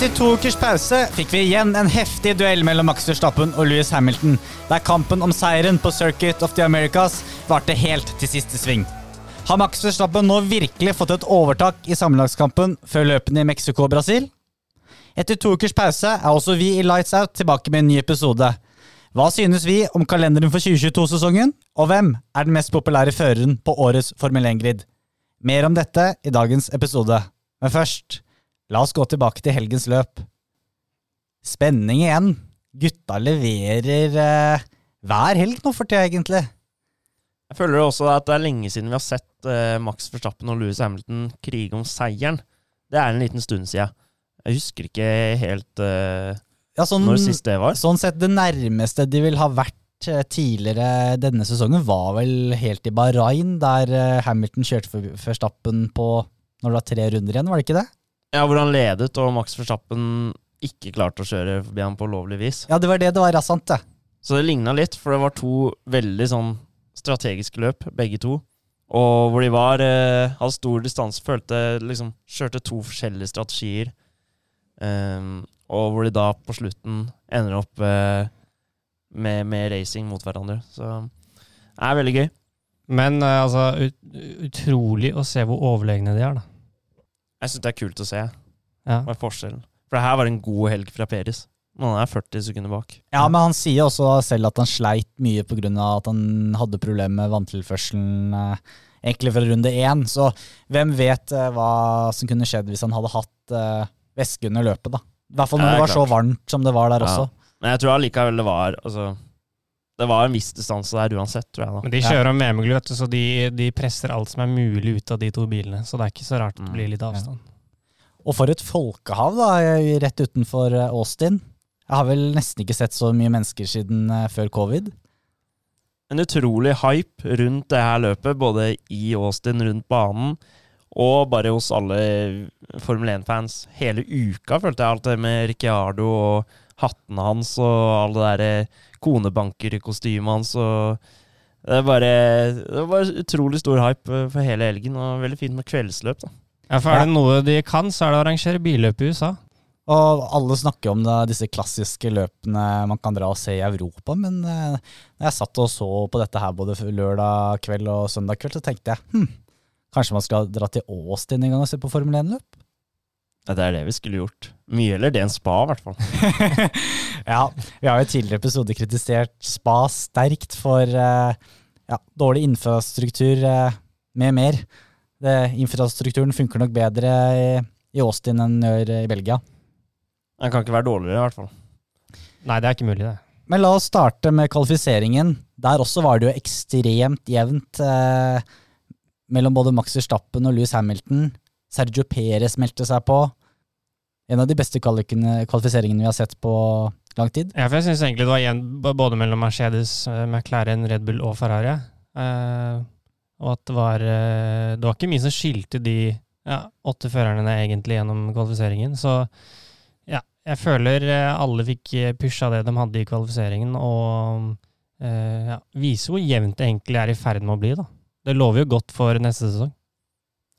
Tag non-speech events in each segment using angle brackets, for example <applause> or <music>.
Etter to ukers pause fikk vi igjen en heftig duell mellom Max Verstappen og Louis Hamilton, der kampen om seieren på Circuit of the Americas varte helt til siste sving. Har Max Verstappen nå virkelig fått et overtak i sammenlagskampen før løpene i Mexico og Brasil? Etter to ukers pause er også vi i Lights Out tilbake med en ny episode. Hva synes vi om kalenderen for 2022-sesongen? Og hvem er den mest populære føreren på årets Formel 1-grid? Mer om dette i dagens episode. Men først, la oss gå tilbake til helgens løp. Spenning igjen. Gutta leverer eh, hver helg nå for tida, egentlig. Jeg føler også at det er lenge siden vi har sett eh, Max Verstappen og Louis Hamilton krige om seieren. Det er en liten stund siden. Jeg husker ikke helt eh, Ja, sånn, når sist det var. sånn sett, det nærmeste de vil ha vært eh, tidligere denne sesongen, var vel helt i Bahrain, der eh, Hamilton kjørte Verstappen på når det var tre runder igjen, var det ikke det? Ja, Hvor han ledet, og Max Verstappen ikke klarte å kjøre forbi ham på lovlig vis. Ja, det var det det var, ja, sant det. Så det ligna litt, for det var to veldig sånn strategiske løp, begge to. Og hvor de var eh, hadde stor distanse, følte liksom Kjørte to forskjellige strategier. Ehm, og hvor de da på slutten ender opp eh, med, med racing mot hverandre. Så det er veldig gøy. Men eh, altså, ut, utrolig å se hvor overlegne de er, da. Jeg syns det er kult å se Ja. hva er forskjellen. For det her var en god helg fra Peris. Men han er 40 sekunder bak. Ja, men han sier også selv at han sleit mye pga. at han hadde problemer med vanntilførselen eh, egentlig fra runde én. Så hvem vet eh, hva som kunne skjedd hvis han hadde hatt eh, væske under løpet, da. I hvert fall når Ja, det var så varmt som det var der Ja. også. Men jeg tror allikevel det var altså, Det var en viss distanse der uansett, tror jeg. da. Men de kjører om VM-gull, vet du, så de, de presser alt som er mulig ut av de to bilene. Så det er ikke så rart det Mm, blir litt avstand. Og for et folkehav, da, rett utenfor eh, Austin. Jeg har vel nesten ikke sett så mye mennesker siden eh, før covid. En utrolig hype rundt det her løpet, både i Austin, rundt banen, og bare hos alle Formel 1-fans. Hele uka følte jeg alt det med Ricciardo og hattene hans og alle det derre konebankerkostymet hans og det, er bare, det var utrolig stor hype eh, for hele helgen, og veldig fint med kveldsløp. da. Ja, for er det noe de kan, så er det å arrangere billøp i USA. Og alle snakker om det, disse klassiske løpene man kan dra og se i Europa, men eh, når jeg satt og så på dette her både lørdag kveld og søndag kveld, så tenkte jeg hm, kanskje man skal dra til Austin en gang og se på Formel 1-løp? Ja, det er det vi skulle gjort. Mye eller det enn spa, i hvert fall. <laughs> ja, vi har jo i tidligere episode kritisert Spa sterkt for eh, ja, dårlig infrastruktur eh, med mer. Det, infrastrukturen funker nok bedre i, i Austin enn den gjør i Belgia. Den kan ikke være dårligere, i hvert fall. Nei, det er ikke mulig, det. Men la oss starte med kvalifiseringen. Der også var det jo ekstremt jevnt eh, mellom både Max Verstappen og Louis Hamilton. Sergio Perez meldte seg på. En av de beste kvalifiseringene vi har sett på lang tid. Ja, for jeg syns egentlig det var igjen både mellom Mercedes, eh, McLaren, Red Bull og Ferrari. Eh, og at det var eh, Det var ikke mye som skilte de ja, åtte førerne egentlig gjennom kvalifiseringen. Så ja, jeg føler alle fikk pusha det de hadde i kvalifiseringen, og eh, ja, viser hvor jevnt det egentlig er i ferd med å bli, da. Det lover jo godt for neste sesong.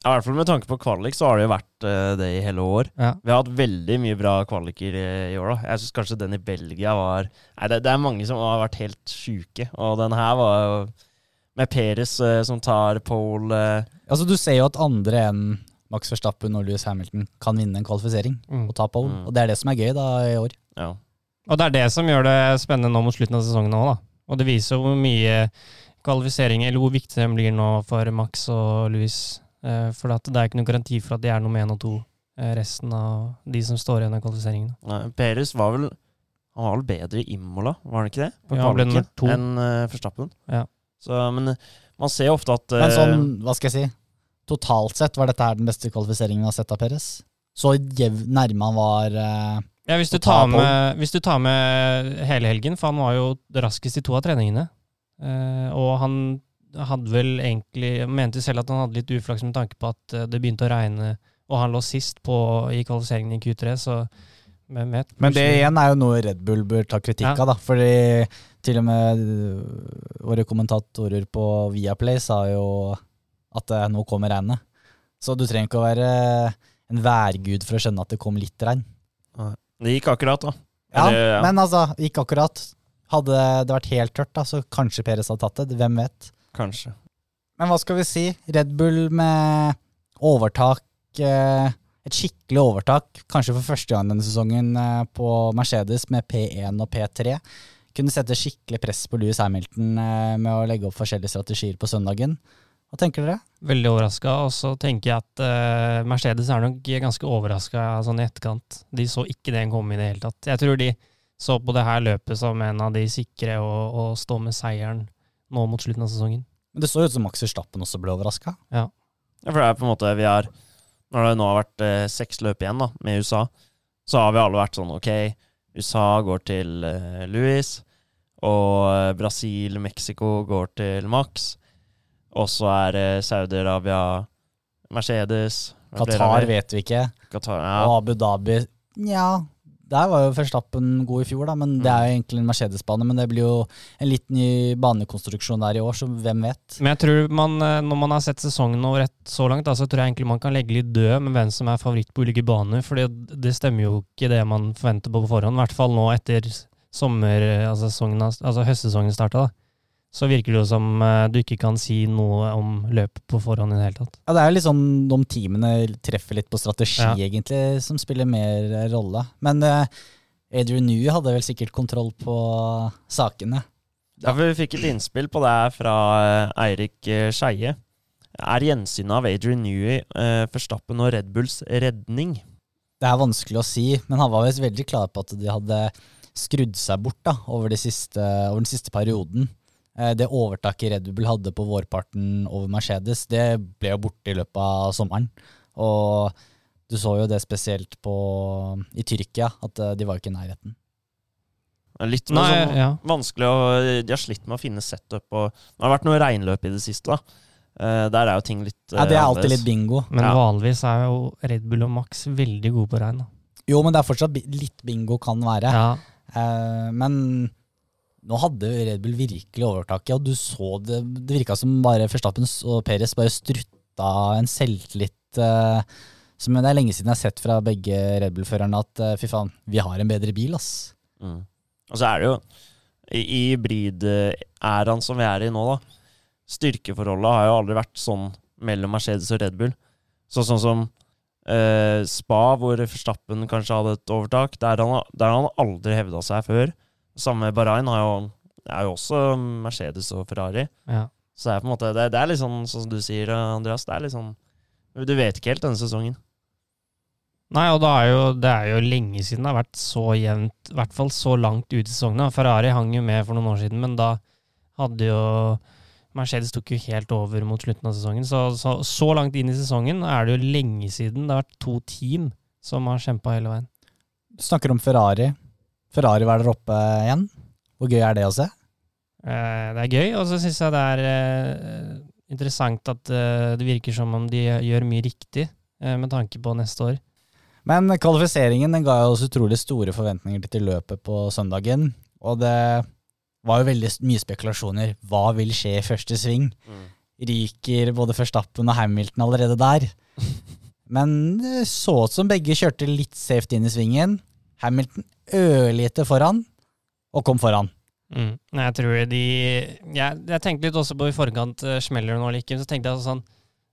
Ja, I hvert fall med tanke på kvalik, så har det jo vært uh, det i hele år. Ja. Vi har hatt veldig mye bra kvaliker i, i år, da. Jeg syns kanskje den i Belgia var Nei, det, det er mange som har vært helt sjuke, og den her var jo med Peres uh, som tar pole uh. Altså Du ser jo at andre enn Max Verstappen og Louis Hamilton kan vinne en kvalifisering Mm. og ta pole. Mm. Og det er det som er gøy da i år. Ja. Og det er det som gjør det spennende nå mot slutten av sesongen òg, da. Og det viser hvor mye kvalifisering, eller hvor viktig den blir nå for Max og Louis. Eh, for at det er ikke noen garanti for at de er nummer én og to eh, resten av de som står igjen av kvalifiseringen. Nei, var vel Han var vel bedre i Imola, var han ikke det? På Ja, han ble kvaliken, nummer to. Enn uh, Forstappen. Ja. Så, men eh, man ser jo ofte at Men eh, sånn, hva skal jeg si, totalt sett var dette her den beste kvalifiseringen vi har sett av Perez. Så jev, nærme han var uh, Ja, hvis du, tar med, hvis du tar med hele helgen, for han var jo raskest i to av treningene. Uh, og han hadde vel egentlig mente selv at han hadde litt uflaks med tanke på at eh, det begynte å regne, og han lå sist på, i kvalifiseringen i Q3, så hvem vet? Men det igjen er jo noe Red Bull bør ta kritikk Ja. av, da. Fordi til og med øh, våre kommentatorer på Viaplay sa jo at eh, nå kommer regnet. Så du trenger ikke å være en værgud for å skjønne at det kom litt regn. Det gikk akkurat, da. Ja, Eller, ja. men altså, gikk akkurat. Hadde det vært helt tørt, da, så kanskje Peres hadde tatt det. Hvem vet? Kanskje. Men hva skal vi si? Red Bull med overtak eh, Et skikkelig overtak, kanskje for første gang denne sesongen, eh, på Mercedes med P1 og P3. Kunne sette skikkelig press på Louis Hamilton eh, med å legge opp forskjellige strategier på søndagen. Hva tenker dere? Veldig overraska. Og så tenker jeg at uh, Mercedes er nok ganske overraska sånn i etterkant. De så ikke den komme i det hele tatt. Jeg tror de så på det her løpet som en av de sikre å, å stå med seieren nå mot slutten av sesongen. Men Det så ut som Max Verstappen også ble overraska. Ja, ja. for det er på en måte vi har Når det nå har vært eh, seks løp igjen da, med USA, så har vi alle vært sånn OK, USA går til eh, Louis, og eh, Brasil, Mexico går til Max. Og så er det Saudi-Arabia, Mercedes Qatar vet vi ikke. Qatar, Og. Abu Dhabi Nja, der var jo Verstappen god i fjor, da. Men det er jo egentlig en Mercedes-bane. Men det blir jo en litt ny banekonstruksjon der i år, så hvem vet? Men jeg tror man, eh, når man har sett sesongen over ett så langt, da, så tror jeg egentlig man kan legge litt død med hvem som er favoritt på ulike baner. For det stemmer jo ikke det man forventer på på forhånd. I hvert fall nå etter sommer, altså, sesongen, altså høstsesongen starta. Så virker det jo som eh, du ikke kan si noe om løpet på forhånd i det hele tatt. Ja, Det er jo litt sånn de teamene treffer litt på strategi, Ja. egentlig, som spiller mer eh, rolle. Men eh, Adrian Newey hadde vel sikkert kontroll på sakene. Ja, for vi fikk et innspill på det fra eh, Eirik Skeie. Er gjensynet av Adrian Newey, eh, Forstappen og Red Bulls redning? Det er vanskelig å si, men han var visst veldig klar på at de hadde skrudd seg bort da, over, de siste, over den siste perioden. Eh, Det overtaket Red Bull hadde på vårparten over Mercedes, det ble jo borte i løpet av sommeren. Og du så jo det spesielt på, i Tyrkia, at eh, de var ikke i nærheten. Er Litt Nei, sånn ja. vanskelig å De har slitt med å finne setup. Og, det har vært noe regnløp i det siste. da. Eh, der er jo ting litt Ja, Det er alltid annerledes. litt bingo. Men Ja. vanligvis er jo Red Bull og Max veldig gode på regn. Da. Jo, men det er fortsatt litt bingo kan være. Ja. Eh, men nå hadde Red Bull virkelig overtaket, og du så det Det virka som bare Verstappen og Perez bare strutta en selvtillit uh, som det er lenge siden jeg har sett fra begge Red Bull-førerne, at uh, fy faen, vi har en bedre bil, ass. Mm. Og så er det jo I, i hybrid-æraen som vi er i nå, da. Styrkeforholdet har jo aldri vært sånn mellom Mercedes og Red Bull. Så, sånn som uh, Spa, hvor Verstappen kanskje hadde et overtak, der han, der han aldri hevda seg før. Samme med Bahrain har jo, det er jo også Mercedes og Ferrari. ja. Så det er på en måte Det, det er litt sånn sånn som du sier, Andreas. Det er litt sånn Du vet ikke helt denne sesongen. Nei, og er jo, det er jo lenge siden det har vært så jevnt, i hvert fall så langt ut i sesongen. Ferrari hang jo med for noen år siden, men da hadde jo Mercedes tok jo helt over mot slutten av sesongen. Så, så, så langt inn i sesongen er det jo lenge siden det har vært to team som har kjempa hele veien. Du snakker om Ferrari. Ferrari var der oppe igjen. Hvor gøy er det å se? Eh, det er gøy, og så syns jeg det er eh, interessant at eh, det virker som om de gjør mye riktig eh, med tanke på neste år. Men kvalifiseringen den ga jo oss utrolig store forventninger til løpet på søndagen. Og det var jo veldig mye spekulasjoner. Hva vil skje i første sving? Ryker både Førstappen og Hamilton allerede der? <laughs> Men det så ut som begge kjørte litt safe inn i svingen. Hamilton ørlite foran, og kom foran. Mm. Jeg tror de jeg, jeg tenkte litt også på i forkant, uh, smeller det nå eller ikke, så tenkte jeg altså sånn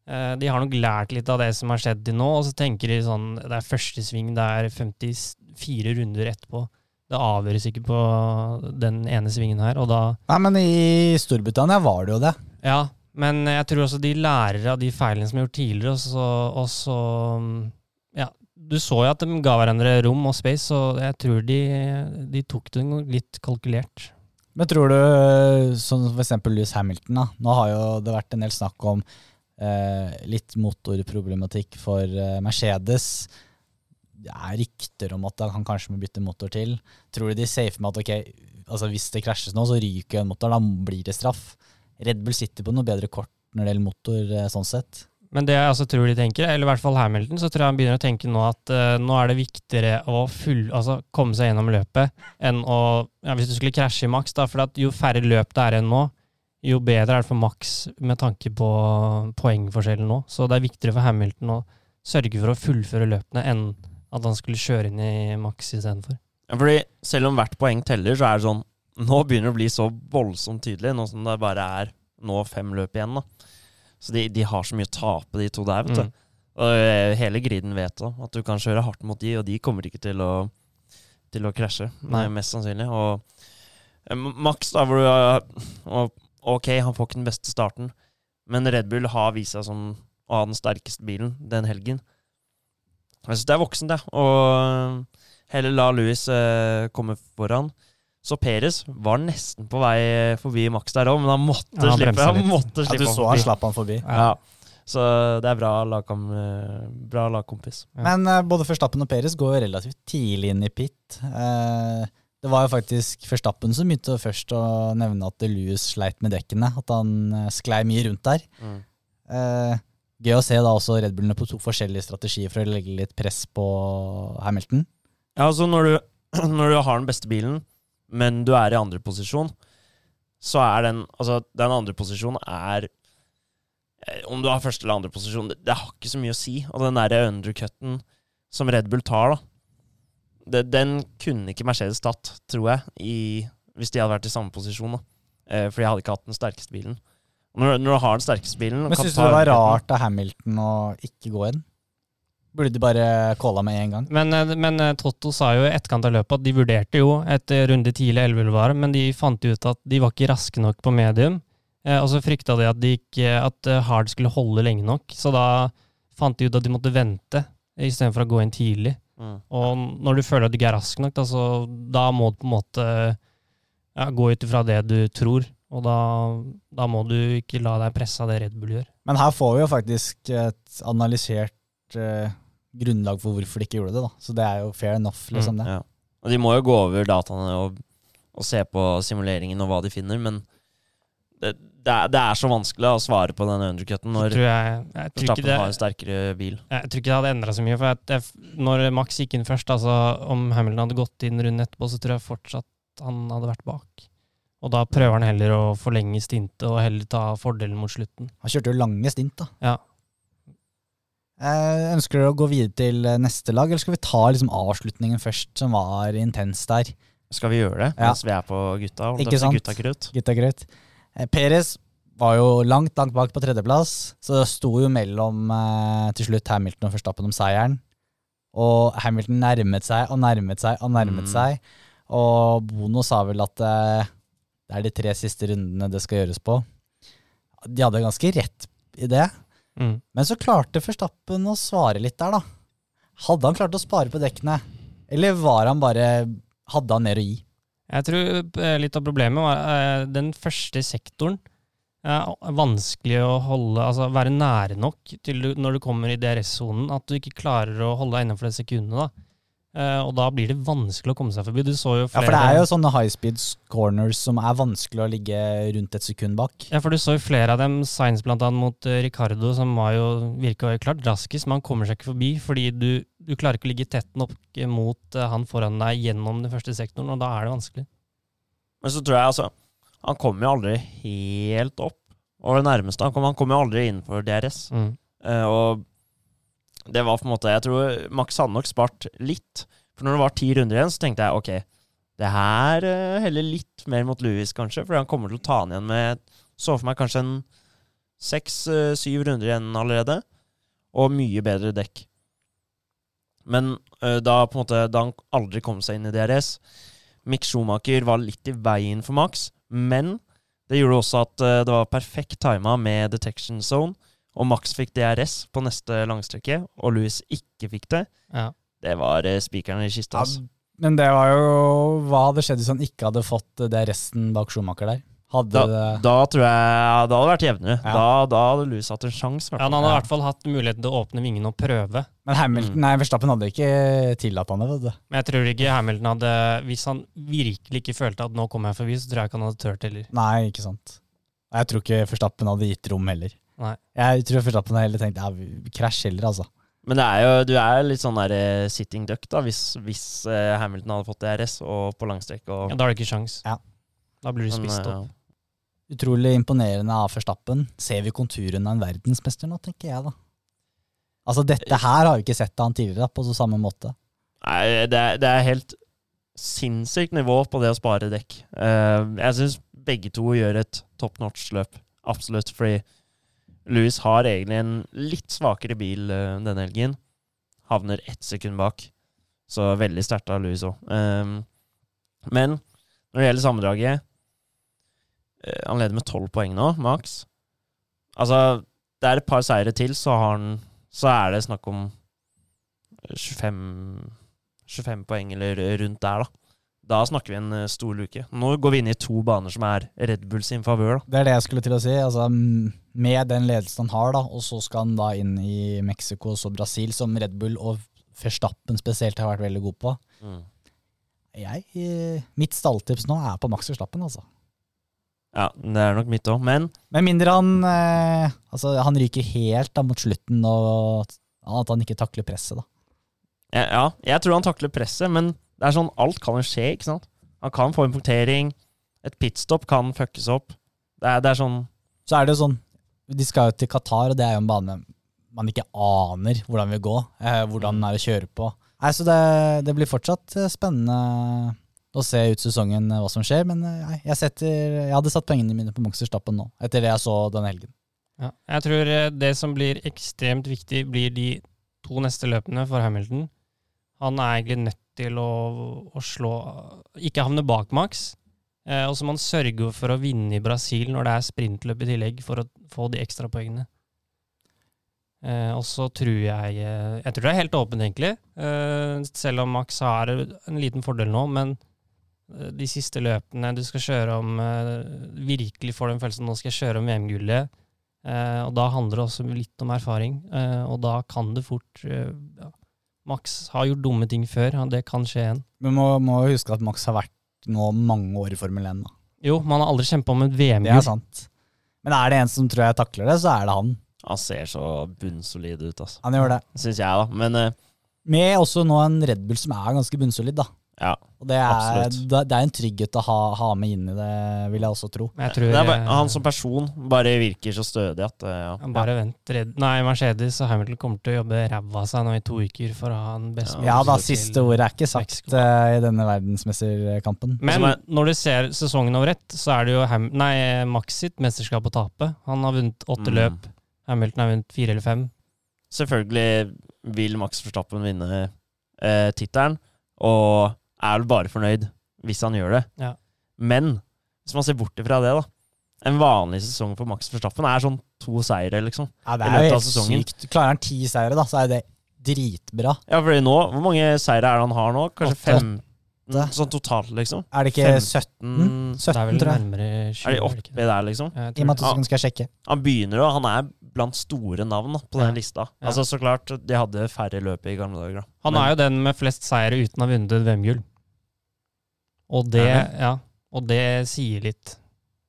eh, De har nok lært litt av det som har skjedd til nå, og så tenker de sånn Det er første sving, det er 54 runder etterpå. Det avgjøres ikke på den ene svingen her, og da Nei, men i Storbritannia var det jo det. Ja, men jeg tror også de lærer av de feilene som er gjort tidligere, og så, og så mm, du så jo at de ga hverandre rom og space, så jeg tror de, de tok det litt kalkulert. Men tror du, som for eksempel Louis Hamilton, da. Nå har jo det vært en del snakk om eh, litt motorproblematikk for eh, Mercedes. Det er rykter om at han kanskje må bytte motor til. Tror du de er safe med at ok, altså hvis det krasjes nå, så ryker en motor, da blir det straff? Red Bull sitter på noe bedre kort når det gjelder motor, eh, sånn sett. Men det jeg altså tror de tenker, eller i hvert fall Hamilton, så tror jeg han begynner å tenke nå at uh, nå er det viktigere å full, altså komme seg gjennom løpet enn å ja, Hvis du skulle krasje i maks, da, for at jo færre løp det er enn nå, jo bedre er det for maks med tanke på poengforskjellen nå. Så det er viktigere for Hamilton å sørge for å fullføre løpene enn At han skulle kjøre inn i Max istedenfor. Ja, fordi selv om hvert poeng teller, så er det sånn Nå begynner det å bli så voldsomt tydelig, nå som det bare er nå fem løp igjen. da. Så de, de har så mye å tape, de to der, vet du. Mm. Og eh, hele griden vet da, at du kan kjøre hardt mot de, og de kommer ikke til å, til å krasje, Nei. eh, mest sannsynlig. Og eh, Max, da, hvor du har Ok, han får ikke den beste starten, men Red Bull har vist seg som å ha den sterkeste bilen den helgen. Jeg syns det er voksent, det. Og heller la Louis eh, komme foran. Så Peres var nesten på vei forbi Max der òg, men han måtte Ja, han slippe. Han måtte slippe Ja, du så han slapp han forbi. Ja. Så det er bra, lagkam, eh, bra lagkompis. Ja. Men uh, både Førstappen og Peres går relativt tidlig inn i pit. Uh, det var jo faktisk Førstappen som begynte først å nevne at Louis sleit med dekkene. At han uh, sklei mye rundt der. Mm. Eh, gøy å se da også Red Bullene på to forskjellige strategier for å legge litt press på Hamilton. Ja, altså når du, <clears throat> når du har den beste bilen, men du er i andre posisjon, så er den Altså, den andre posisjonen er eh, Om du har første eller andre posisjon, det, det har ikke så mye å si. Og den derre undercutten som Red Bull tar, da, det, den kunne ikke Mercedes tatt, tror jeg, i, hvis de hadde vært i samme posisjon. da. Eh, for de hadde ikke hatt den sterkeste bilen. Når, når du har den sterkeste bilen Men syns du det var rart av Hamilton å ikke gå inn? Burde de bare calla med en gang? Men, eh, men eh, Totto sa jo i etterkant av løpet at de vurderte jo etter runde tidlig 11 eller hva det var, men de fant ut at de var ikke raske nok på medium. Eh, og så frykta de at, de ikke, at eh, hard skulle holde lenge nok, så da fant de ut at de måtte vente istedenfor å gå inn tidlig. Mm. Og når du føler at du ikke er rask nok, da, så, da må du på en måte ja, gå ut ifra det du tror. Og da, da må du ikke la deg presse av det Red Bull gjør. Men her får vi jo faktisk et analysert eh, grunnlag for hvorfor de ikke gjorde det. da. Så det er jo fair enough, liksom. det. Ja. Og de må jo gå over dataene og, og se på simuleringen og hva de finner, men det, det, er, det er så vanskelig å svare på den undercutten når det, har en sterkere bil. jeg tror ikke det hadde endra så mye. For jeg, når Max gikk inn først, altså om Hamilton hadde gått inn runden etterpå, så tror jeg fortsatt han hadde vært bak. Og da prøver han heller å forlenge stintet og heller ta fordelen mot slutten. Han kjørte jo lange stint, da. Ja. Eh, ønsker dere å gå videre til eh, neste lag, eller skal vi ta liksom avslutningen først, som var intens der? Skal vi gjøre det Ja. mens vi er på gutta? Ikke sant? Gutta krutt? Gutta grøt. Eh, Perez var jo langt, langt bak på tredjeplass, så det sto jo mellom eh, til slutt Hamilton og Førstappen om seieren. Og Hamilton nærmet seg og nærmet seg og nærmet Mm. seg. Og Bono sa vel at eh, det er de tre siste rundene det skal gjøres på. De hadde ganske rett i det. Mm. Men så klarte Forstappen å svare litt der, da. Hadde han klart å spare på dekkene, eller var han bare Hadde han mer å gi? Jeg tror eh, litt av problemet var eh, den første sektoren. er vanskelig å holde, altså være nære nok til når du kommer i DRS-sonen, at du ikke klarer å holde deg innenfor det sekundet. da. Eh, og da blir det vanskelig å komme seg forbi. Du så jo Ja, for det er jo sånne high speed corners som er vanskelig å ligge rundt et sekund bak. Ja, for du så jo flere av dem, blant annet mot eh, Ricardo, som var jo, virka jo klart raskest, men han kommer seg ikke forbi fordi du, du klarer ikke å ligge tett nok mot eh, han foran deg gjennom den første sektoren, og da er det vanskelig. Men så tror jeg altså Han kommer jo aldri helt opp. Og det nærmeste han kommer. han kom jo aldri innenfor DRS. Mm. Eh, og det var på en måte Jeg tror Max hadde nok spart litt. For når det var ti runder igjen, så tenkte jeg ok, det her eh, heller litt mer mot Louis, kanskje. Fordi han kommer til å ta han igjen med Så for meg kanskje en seks-syv runder igjen allerede. Og mye bedre dekk. Men uh, da måte Da han aldri kom seg inn i DRS Mick Schumacher var litt i veien for Max, men det gjorde også at uh, det var perfekt tima med detection zone. Og Max fikk DRS på neste langstrekke, og Louis ikke fikk det. Ja. Det var eh, spikeren i kista. Ja, altså. men det var jo Hva hadde skjedd hvis han ikke hadde fått det resten bak Schumacher der? Hadde Da, da tror jeg Da hadde det vært jevnere. Ja. Da, da hadde Louis hatt en sjanse. Ja, han hadde i hvert fall hatt muligheten til å åpne vingene og prøve. Men Hamilton, Mm. nei, Verstappen hadde ikke tillatt han det, vet du. Men jeg tror ikke Hamilton hadde Hvis han virkelig ikke følte at nå kommer jeg forbi, så tror jeg ikke han hadde turt heller. Nei, ikke sant. Jeg tror ikke Verstappen hadde gitt rom heller. Nei. Jeg tror Verstappen heller tenkt ja, krasj heller, altså. Men det er jo, du er litt sånn der eh, sitting duck, da, hvis, hvis eh, Hamilton hadde fått DRS og på langstrekk. Og, Ja, da har du ikke sjans. Ja. Da blir du spist Men, opp. Utrolig imponerende av Verstappen. Ser vi konturene av en verdensmester nå, tenker jeg da. Altså, dette her har vi ikke sett av han tidligere på så samme måte. Nei, det er, det er helt sinnssykt nivå på det å spare dekk. Uh, jeg syns begge to gjør et top notch-løp. Absolutt. Fordi Louis har egentlig en litt svakere bil uh, denne helgen. Havner ett sekund bak. Så veldig sterkt av Louis òg. men når det gjelder sammendraget uh, Han leder med tolv poeng nå, maks. Altså, det er et par seire til, så, han, så er det snakk om 25 25 poeng eller rundt der, da. Da snakker vi en eh, stor luke. Nå går vi inn i to baner som er Red Bull sin favør. Det er det jeg skulle til å si. Altså, med den ledelsen han har, da, og så skal han da inn i Mexico og så Brasil, som Red Bull og Verstappen spesielt har vært veldig god på. Mm. Jeg, eh, mitt stalltips nå er på Max Verstappen, altså. Ja, det er nok mitt òg, men Med mindre han eh, altså, han ryker helt da mot slutten, og at han ikke takler presset, da. ja, ja, jeg tror han takler presset, men det er sånn alt kan jo skje, ikke sant? Han kan få en punktering, et pitstop kan fuckes opp. Det er, det er sånn Så er det jo sånn De skal jo til Qatar, og det er jo en bane man ikke aner hvordan vil gå. Eh, hvordan den er å kjøre på. Nei, så det, det blir fortsatt eh, spennende å se ut sesongen eh, hva som skjer, men eh, nei, jeg, setter, jeg hadde satt pengene mine på Max Verstappen nå, etter det jeg så den helgen. Ja. Jeg tror det som blir ekstremt viktig, blir de to neste løpene for Hamilton. Han er egentlig nødt til å, å slå Ikke havne bak Max. Eh, og så må han sørge for å vinne i Brasil når det er sprintløp i tillegg, for å få de ekstra poengene. Eh, og så tror jeg eh, Jeg tror det er helt åpent, egentlig. Eh, selv om Max har en liten fordel nå, men eh, de siste løpene du skal kjøre om eh, Virkelig får den følelsen nå skal jeg kjøre om VM-gullet. Og da handler det også litt om erfaring, og da kan det fort ja. Max har gjort dumme ting før, og det kan skje igjen. Men må, må jo huske at Max har vært nå mange år i Formel 1. Da. Jo, man har aldri kjempa om et Det er sant. Men er det en som tror jeg takler det, så er det han. Han ser så bunnsolid ut, altså. Han gjør det. Syns jeg, da. Men uh, Med også nå en Red Bull som er ganske bunnsolid, da. Ja. Og det er, Absolutt. det det er en trygghet å ha, ha med inn i det, vil jeg også tro. Jeg tror Det er bare, eh, han som person bare virker så stødig at eh, ja. Bare vent. Nei, Mercedes og Hamilton kommer til å jobbe ræva av seg nå i to uker for å ha en best Ja, Ja da, siste ordet er ikke sagt eh, i denne verdensmesterkampen. Men Altså, når du ser sesongen over ett, så er det jo Ham nei, Max sitt mesterskap å tape. Han har vunnet åtte Mm. løp. Hamilton har vunnet fire eller fem. Selvfølgelig vil Max Verstappen vinne eh, tittelen, og er vel bare fornøyd hvis han gjør det. Ja. Men hvis man ser bort ifra det, da En vanlig sesong for Max Verstappen er sånn to seire, liksom. Ja, det er jo helt sykt. Klarer han ti seire, da, så er det dritbra. Ja, fordi nå, Hvor mange seire er det han har nå? Kanskje fem? 15? Sånn totalt, liksom? Er det ikke 15? 17? Det er vel nærmere 20. Er de det oppi der, liksom? I og med at skal- skal sjekke. Han begynner jo, han er blant store navn da, på den Ja. lista. Ja. Altså Så klart, de hadde færre løp i gamle dager. da. Han Men- er jo den med flest seire uten å ha vunnet VM-gull. Og det, ja, og det sier litt.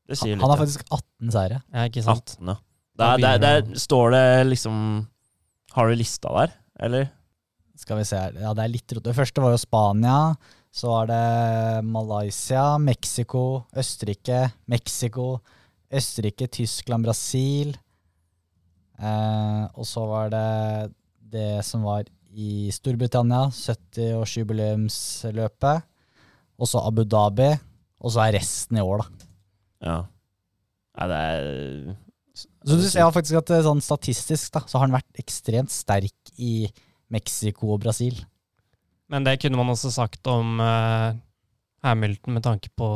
Det sier Han, litt. han har ja. faktisk 18 seire. Ja, ikke sant? 18, ja. Der, der, der står det liksom Har du lista der, eller? Skal vi se her. Ja, det er litt rot. Det første var jo Spania. Så var det Malaysia, Mexico, Østerrike, Mexico, Østerrike, Tyskland, Brasil. Eh, og så var det det som var i Storbritannia, 70-årsjubileumsløpet. Og så Abu Dhabi. Og så er resten i år, da. Ja. Nei, det er Så du ser faktisk at eh, sånn statistisk da, så har han vært ekstremt sterk i Mexico og Brasil. Men det kunne man også sagt om uh, Hamilton med tanke på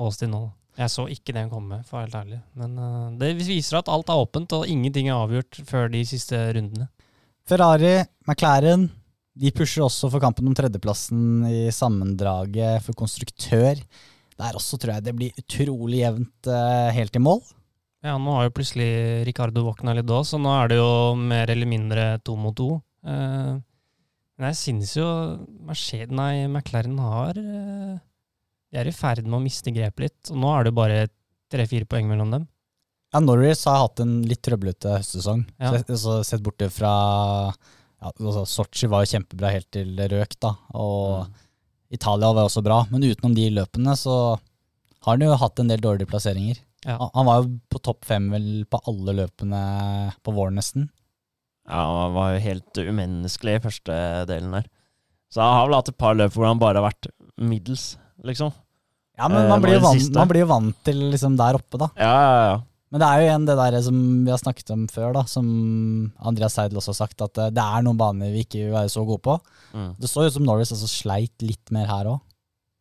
Austin nå. Jeg så ikke den komme, for å være helt ærlig. Men uh, det viser at alt er åpent, og ingenting er avgjort før de siste rundene. Ferrari, McLaren, de pusher også for kampen om tredjeplassen i sammendraget for konstruktør. Der også tror jeg det blir utrolig jevnt eh, helt i mål. Ja, nå har jo plutselig Ricardo våkna litt òg, så nå er det jo mer eller mindre to mot to. Eh, men jeg synes jo Mercedes, nei, McLaren har eh, De er i ferd med å miste grepet litt, og nå er det bare tre-fire poeng mellom dem. Ja, Norris har hatt en litt trøblete høstsesong. Ja. Sett bort fra ja, altså Sotsji var jo kjempebra helt til det røk, da. Og Mm. Italia var også bra. Men utenom de løpene så har han jo hatt en del dårlige plasseringer. Ja. Han- var jo på topp fem vel på alle løpene på våren, nesten. Ja, han var jo helt umenneskelig i første delen der. Så han har vel hatt et par løp hvor han bare har vært middels, liksom. Ja, men Eh, man blir jo vant, man blir vant til liksom der oppe, da. Ja, ja, ja. Men det er jo igjen det der som vi har snakket om før, da, som Andreas Seidel også har sagt, at eh, det er noen baner vi ikke vil være så gode på. Mm. Det så ut som Norris altså sleit litt mer her òg.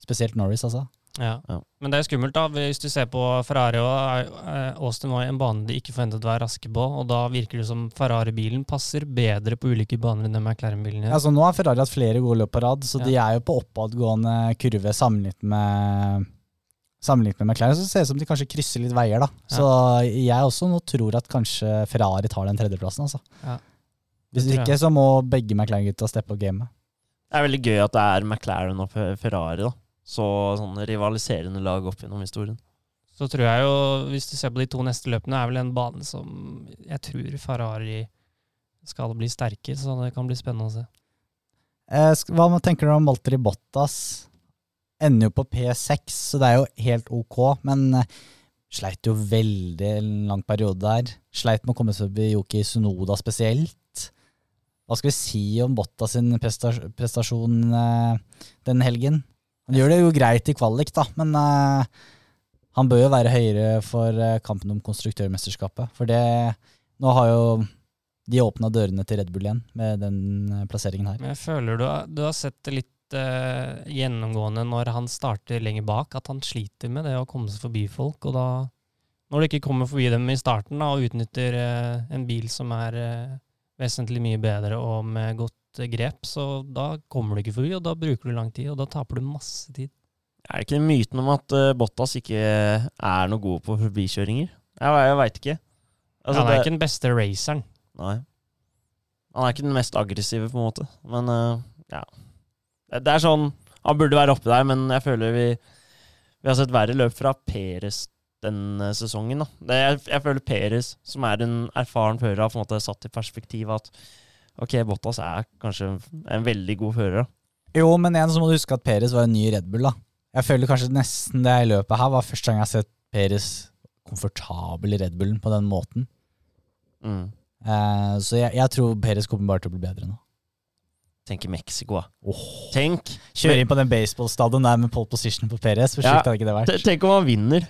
Spesielt Norris, altså. Ja. Ja. Men det er skummelt, da. Hvis du ser på Ferrari og eh, Austin var en bane de ikke forventet å være raske på, og da virker det som Ferrari-bilen passer bedre på ulike baner enn det McLaren-bilen gjør. Altså, nå har Ferrari hatt flere gode løp på rad, så Ja. de er jo på oppadgående kurve sammenlignet med Sammenlignet med McLaren, så ser det ut som de kanskje krysser litt veier, da. Så jeg også nå tror at kanskje Ferrari tar den tredjeplassen, altså. Ja. Hvis ikke, så må begge McLaren-gutta steppe opp gamet. Det er veldig gøy at det er McLaren og Ferrari, da. Så sånn rivaliserende lag opp gjennom historien. Så tror jeg jo, hvis du ser på de to neste løpene, er vel en bane som jeg tror Ferrari skal bli sterkere, så det kan bli spennende å se. Eh, hva tenker du om Valtteri Bottas? Ender jo på P6, så det er jo helt ok, men eh, sleit jo veldig en lang periode der. Sleit med å komme seg forbi Yoki Sunoda spesielt. Hva skal vi si om Botta sin prestasjon eh, den helgen? Han gjør det jo greit i kvalik, da, men eh, han bør jo være høyere for kampen om konstruktørmesterskapet. For det Nå har jo de åpna dørene til Red Bull igjen med den plasseringen her. Jeg føler du har, du har sett det litt eh, gjennomgående når han starter lenger bak, at han sliter med det å komme seg forbi folk. Og da, når du ikke kommer forbi dem i starten da, og utnytter uh, en bil som er uh, vesentlig mye bedre og med godt grep, så da kommer du ikke forbi, og da bruker du lang tid, og da taper du masse tid. Er det ikke myten om at Bottas ikke er noe god på forbikjøringer? Jeg, jeg veit ikke. Altså, han er det- ikke den beste raceren. Nei. Han er ikke den mest aggressive, på en måte. Men uh, ja. Det er sånn Han burde være oppe der, men jeg føler vi Vi har sett verre løp fra Peres denne sesongen. da. Det, jeg, jeg føler Peres, som er en erfaren fører, har på en måte satt i perspektiv at ok, Bottas er kanskje en veldig god fører. da. Jo, men igjen så må du huske at Peres var en ny Red Bull, da. Jeg føler kanskje nesten det i løpet her var første gang jeg har sett Peres komfortabel i Red Bullen på den måten. Mm. Eh, så jeg, jeg tror Peres kommer bare til å bli bedre nå. Tenk i Mexico, da. Åh. Tenk, Kjøre inn på den baseballstadion der med pole position på Perez. hvor Ja, hadde ikke det vært? tenk om han vinner.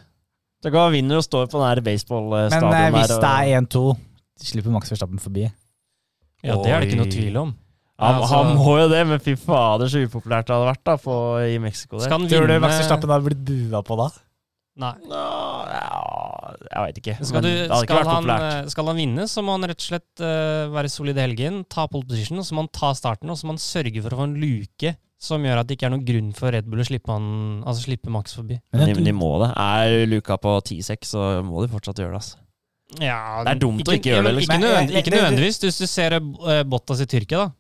Tenk om han vinner og står på den her Men baseballstadion eh, der. hvis og- det er 1-2, slipper Max Verstappen forbi. Ja, det er det ikke noe tvil om. Han, Altså- han må jo det, men fy fader så upopulært det hadde vært da på, i Mexico. Der. Skal han Tror du Max Verstappen hadde blitt bua på da? Nei. Nå, jeg veit ikke. Skal, men du, ikke skal, vært han, eh, skal han vinne, så må han rett og slett uh, være solid i helgen, ta pole position, og så må han ta starten, og så må han sørge for å få en luke som gjør at det ikke er noen grunn for Red Bull å slippe, han, altså slippe Max forbi. Men De, de må det. Er Luka på 10-6, så må de fortsatt gjøre det. Altså. Ja, Det er dumt å ikke gjøre det, liksom. Ikke, nødvendig, ikke nødvendigvis, hvis du ser uh, Bottas i Tyrkia, da.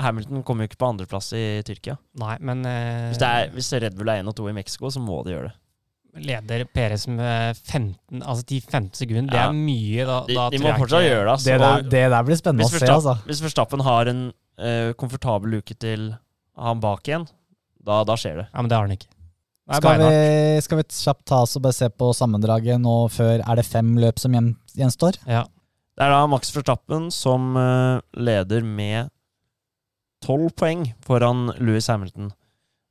Hamilton kommer jo ikke på andreplass i Tyrkia. Nei, men Uh, Hvis, det er, hvis Red Bull er 1 og 2 i Mexico, så må de gjøre det. Leder Perez med 15, altså 10-15 sekunder, det er mye. Da, De, da de må fortsatt gjøre det. Altså. Det der, det der blir spennende å se, altså. Hvis Verstappen har en uh, komfortabel luke til han bak igjen, da, da skjer det. Ja, men det har han ikke. Skal vi, skal vi kjapt ta oss og bare se på sammendraget nå før Er det fem løp som gjenstår? Ja. Det er da Max Verstappen som uh, leder med tolv poeng foran Louis Hamilton.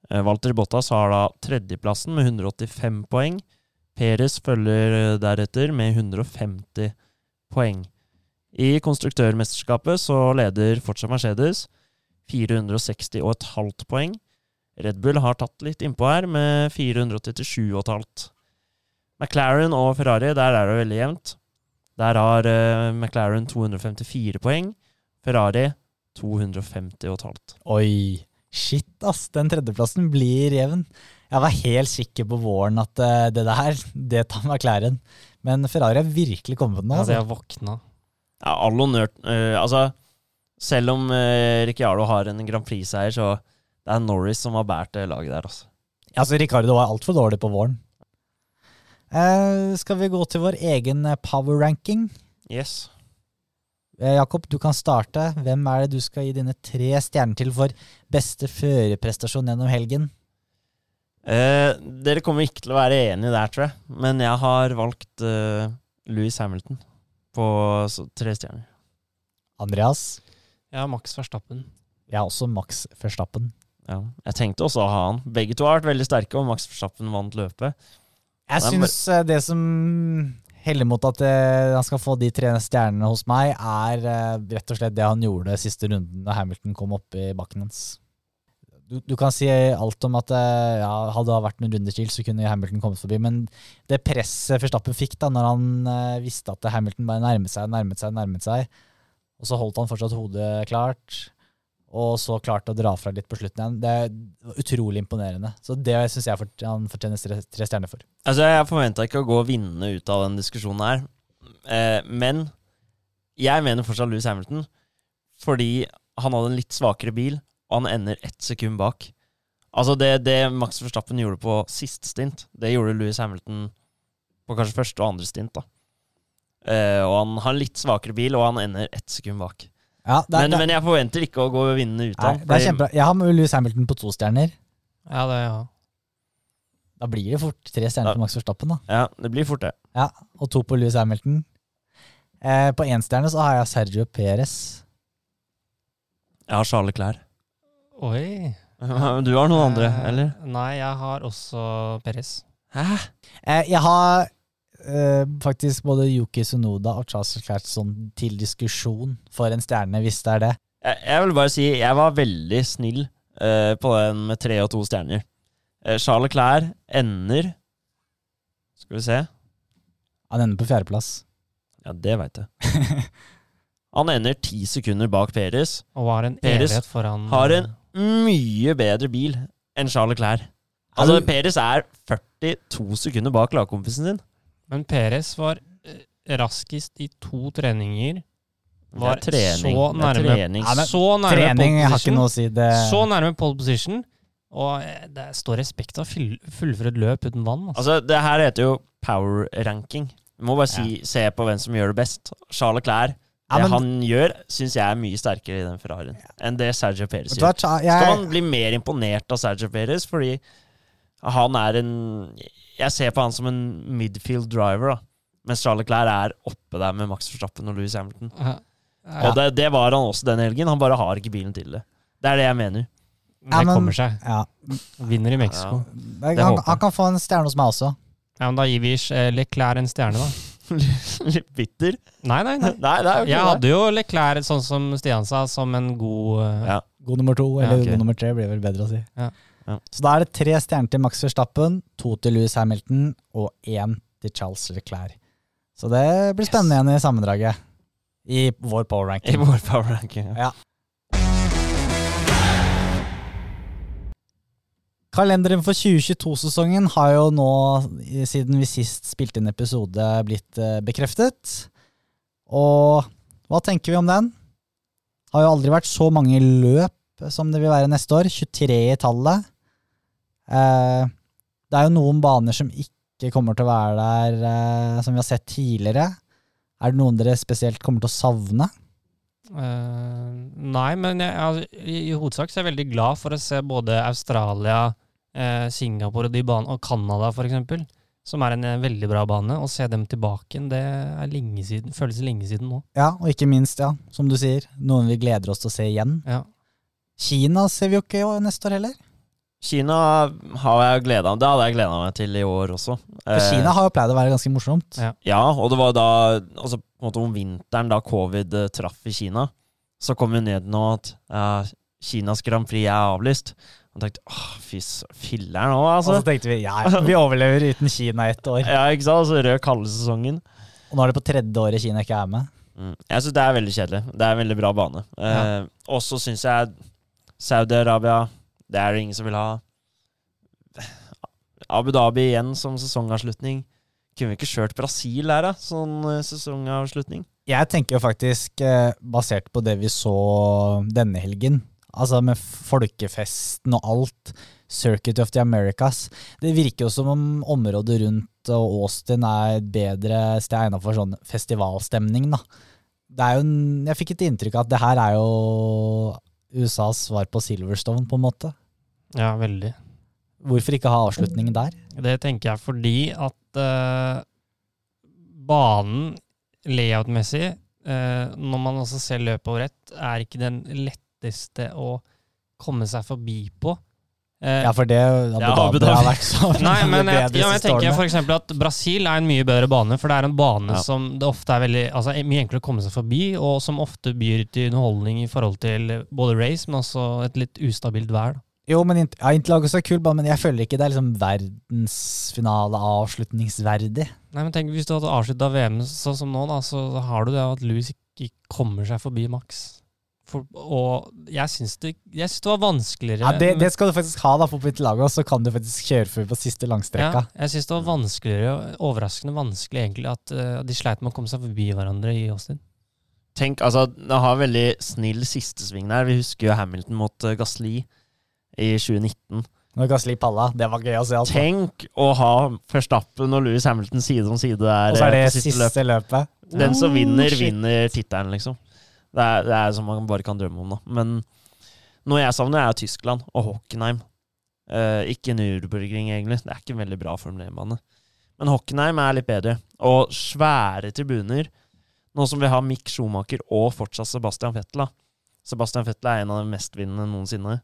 Uh, Walter Bottas har da tredjeplassen med 185 poeng. Perez følger eh, deretter med 150 poeng. I konstruktørmesterskapet så leder fortsatt Mercedes 460,5 poeng. Red Bull har tatt litt innpå her med 487,5. McLaren og Ferrari, der er det veldig jevnt. Der har eh, McLaren 254 poeng. Ferrari 250,5. Oi, shit ass, den tredjeplassen blir jevn. Jeg var helt sikker på våren at eh, det der, det tar McLaren. Men Ferrari har virkelig kommet nå. Ja, det Altså. har våkna. Ja, all honnør Uh, Altså, selv om uh, Ricciardo har en Grand Prix-seier, så det er Norris som har båret det laget der, altså. Altså, Ricardo var altfor dårlig på våren. Uh, skal vi gå til vår egen power ranking? Yes. Eh, Jakob, du kan starte. Hvem er det du skal gi dine tre stjerner til for beste førerprestasjon gjennom helgen? Eh, dere kommer ikke til å være enige der, tror jeg. Men jeg har valgt eh, Louis Hamilton på så, tre stjerner. Andreas? Ja, Max Verstappen. Jeg har også Max Verstappen. Ja. Jeg tenkte også å ha han. Begge to har vært veldig sterke, og Max Verstappen vant løpet. Jeg syns eh, det som heller mot at eh, han skal få de tre stjernene hos meg, er eh, rett og slett det han gjorde siste runden da Hamilton kom opp i bakken hans. Du, du kan si alt om at eh, ja, hadde det vært noen runder til, så kunne Hamilton kommet forbi, men det presset Verstappen fikk da når han eh, visste at Hamilton bare nærmet seg, nærmet seg, nærmet seg, og så holdt han fortsatt hodet klart, og så klarte å dra fra litt på slutten det var utrolig imponerende. Så det syns jeg han fortjener tre, stjerner for. Altså, Jeg forventa ikke å gå vinnende ut av den diskusjonen her, eh, men jeg mener fortsatt Louis Hamilton fordi han hadde en litt svakere bil, og han ender ett sekund bak. Altså, det, det Max Verstappen gjorde på siste stint, det gjorde Louis Hamilton på kanskje første og andre stint. da. Eh, og han har litt svakere bil, og han ender ett sekund bak. Ja, det, er- Men, det, men jeg forventer ikke å gå vinnende ut av det er kjempebra. Jeg har med Louis Hamilton på to stjerner. Ja, det ja. Da blir det fort tre stjerner på Max Verstappen. da. Ja, det blir fort det. Ja, Og to på Louis Hamilton. Eh, på én stjerne så har jeg Sergio Perez. Jeg har Charles Klær. Oi. <laughs> Du har noen andre, Eh, eller? Nei, jeg har også Perez. Hæ? Eh, jeg har eh, faktisk både Yuki Sunoda og Charles Leclerc sånn til diskusjon for en stjerne, hvis det er det. Jeg, jeg vil bare si jeg var veldig snill eh, på den med tre og to stjerner. Eh, Charles Leclerc ender Skal vi se. Han ender på fjerdeplass. Ja, det veit jeg. <laughs> Han ender ti sekunder bak Peres. Og har en Peres evighet foran Har en mye bedre bil enn Charles Leclerc. Altså, Er Peres er 42 sekunder bak lagkompisen sin. Men Perez var eh, raskest i to treninger. Var trening. så nærme- trening. Ja, men så nærme Trening pole har ikke position. noe å si. Det, Så nærme pole position. Og eh, det står respekt av å fyll- fullføre et løp uten vann. Altså. Altså, det her heter jo power ranking. Du må bare si, se på hvem som gjør det best. Charles Leclerc, Ja, det men- han gjør, syns jeg er mye sterkere i den Ferrarien enn det Sergio Perez gjør. Skal man bli mer imponert av Sergio Perez, fordi han er en Jeg ser på han som en midfield driver, da. Mens Charles Leclerc er oppe der med Max Verstappen og Louis Hamilton. Ja. Og det, det var han også den helgen. Han bare har ikke bilen til det. Det er det jeg mener. Det Ja, men- kommer seg. ja, Vinner i Mexico. det, Det han, håper han kan få en stjerne hos meg også. Ja. men da gir vi eh, Leclerc en stjerne, da. <laughs> Litt bitter. Nei, nei, nei. <laughs> Nei, det er jo Jeg det. hadde jo Leclerc, sånn som Stian sa, som en god uh, Ja. God nummer to, Ja, eller god nummer tre, blir vel bedre å si. Ja. Ja. Så da er det tre stjerner til Max Verstappen, to til Louis Hamilton og én til Charles Leclerc. Så det blir spennende igjen i sammendraget. I vår power I ranking. vår power ranking. Ja. Kalenderen for 2022-sesongen har jo nå, siden vi sist spilte inn episode, blitt eh, bekreftet. Og hva tenker vi om den? Har jo aldri vært så mange løp som det vil være neste år. 23 i tallet. Eh, det er jo noen baner som ikke kommer til å være der, eh, som vi har sett tidligere. Er det noen dere spesielt kommer til å savne? Uh, nei, men jeg, altså, i, i hovedsak så er jeg veldig glad for å se både Australia, eh, Singapore og, de banene, og Canada eksempel, som er en veldig bra bane. Å se dem tilbake igjen, det er lenge siden, føles lenge siden nå. Ja, og ikke minst, ja, som du sier, noen vi gleder oss til å se igjen. Ja. Kina ser vi jo ikke neste år heller. Kina har jeg gleda Det hadde jeg gleda meg til i år også. For Eh, Kina har jo pleid å være ganske morsomt. Ja. Ja, og det var da altså på en måte om vinteren, da covid eh, traff i Kina, så kom vi ned nå at uh, Kinas Grand Prix er avlyst. Og tenkte åh, fy filler'n òg, Og altså. så tenkte vi ja, vi overlever uten Kina ett år. Ja, ikke sant? Altså, rød kaldesesongen. Og nå er det på tredje året Kina ikke er med. Mm. Jeg syns det er veldig kjedelig. Det er en veldig bra bane. Eh, og så syns jeg Saudi-Arabia Det er det ingen som vil ha. Abu Dhabi igjen som sesongavslutning. Kunne vi ikke kjørt Brasil her, da? Sånn eh, sesongavslutning. Jeg tenker jo faktisk, eh, basert på det vi så denne helgen, altså med folkefesten og alt, Circuit of the Americas, det virker jo som om området rundt og Austin er et bedre sted egnet for sånn festivalstemning, da. Det er jo, en- jeg fikk et inntrykk av at det her er jo USAs svar på Silverstone, på en måte. Ja, veldig. Hvorfor ikke ha avslutningen der? Det tenker jeg fordi at uh, banen layout-messig uh, når man også ser løpet over ett, er ikke den letteste å komme seg forbi på. Uh, Ja, for det Abu Ja, Dhabi har vært så <laughs> Nei, men jeg, ja, men jeg tenker eksempel at Brasil er en mye bedre bane, for det er en bane Ja. som det ofte er veldig Altså mye enklere å komme seg forbi, og som ofte byr til underholdning i forhold til både race, men også et litt ustabilt vær. Da. Jo, men ja, Interlagos er kul, bane, men jeg føler ikke det er liksom verdensfinale avslutningsverdig. Nei, men tenk hvis du hadde avslutta VM sånn som nå, da, så har du det at Louis ikke kommer seg forbi Max. For, og jeg syns det, det var vanskeligere Ja, det, det skal du faktisk ha, da, for på Interlagos så kan du faktisk kjøre forbi på siste langstrekka. Ja, jeg syns det var vanskeligere, overraskende vanskelig egentlig, at uh, de sleit med å komme seg forbi hverandre i Austin. Tenk, altså, det har veldig snill sistesving der. Vi husker jo Hamilton mot uh, Gasli i 2019. Når Gasli palla, det var gøy å se. Altså. Tenk å ha Verstappen og Louis Hamilton side om side der. Og så er det siste, siste, løpet. løpet. Den som Oh, vinner, oh, vinner tittelen, liksom. Det er, det er som man bare kan drømme om, da. Men noe jeg savner, er Tyskland og Hockenheim. Uh, ikke Nürburgring, egentlig. Det er ikke en veldig bra Formel 1-bane. Men Hockenheim er litt bedre. Og svære tribuner. Nå som vi har Mick Schumacher og fortsatt Sebastian Vettel. Sebastian Vettel er en av de mestvinnende noensinne.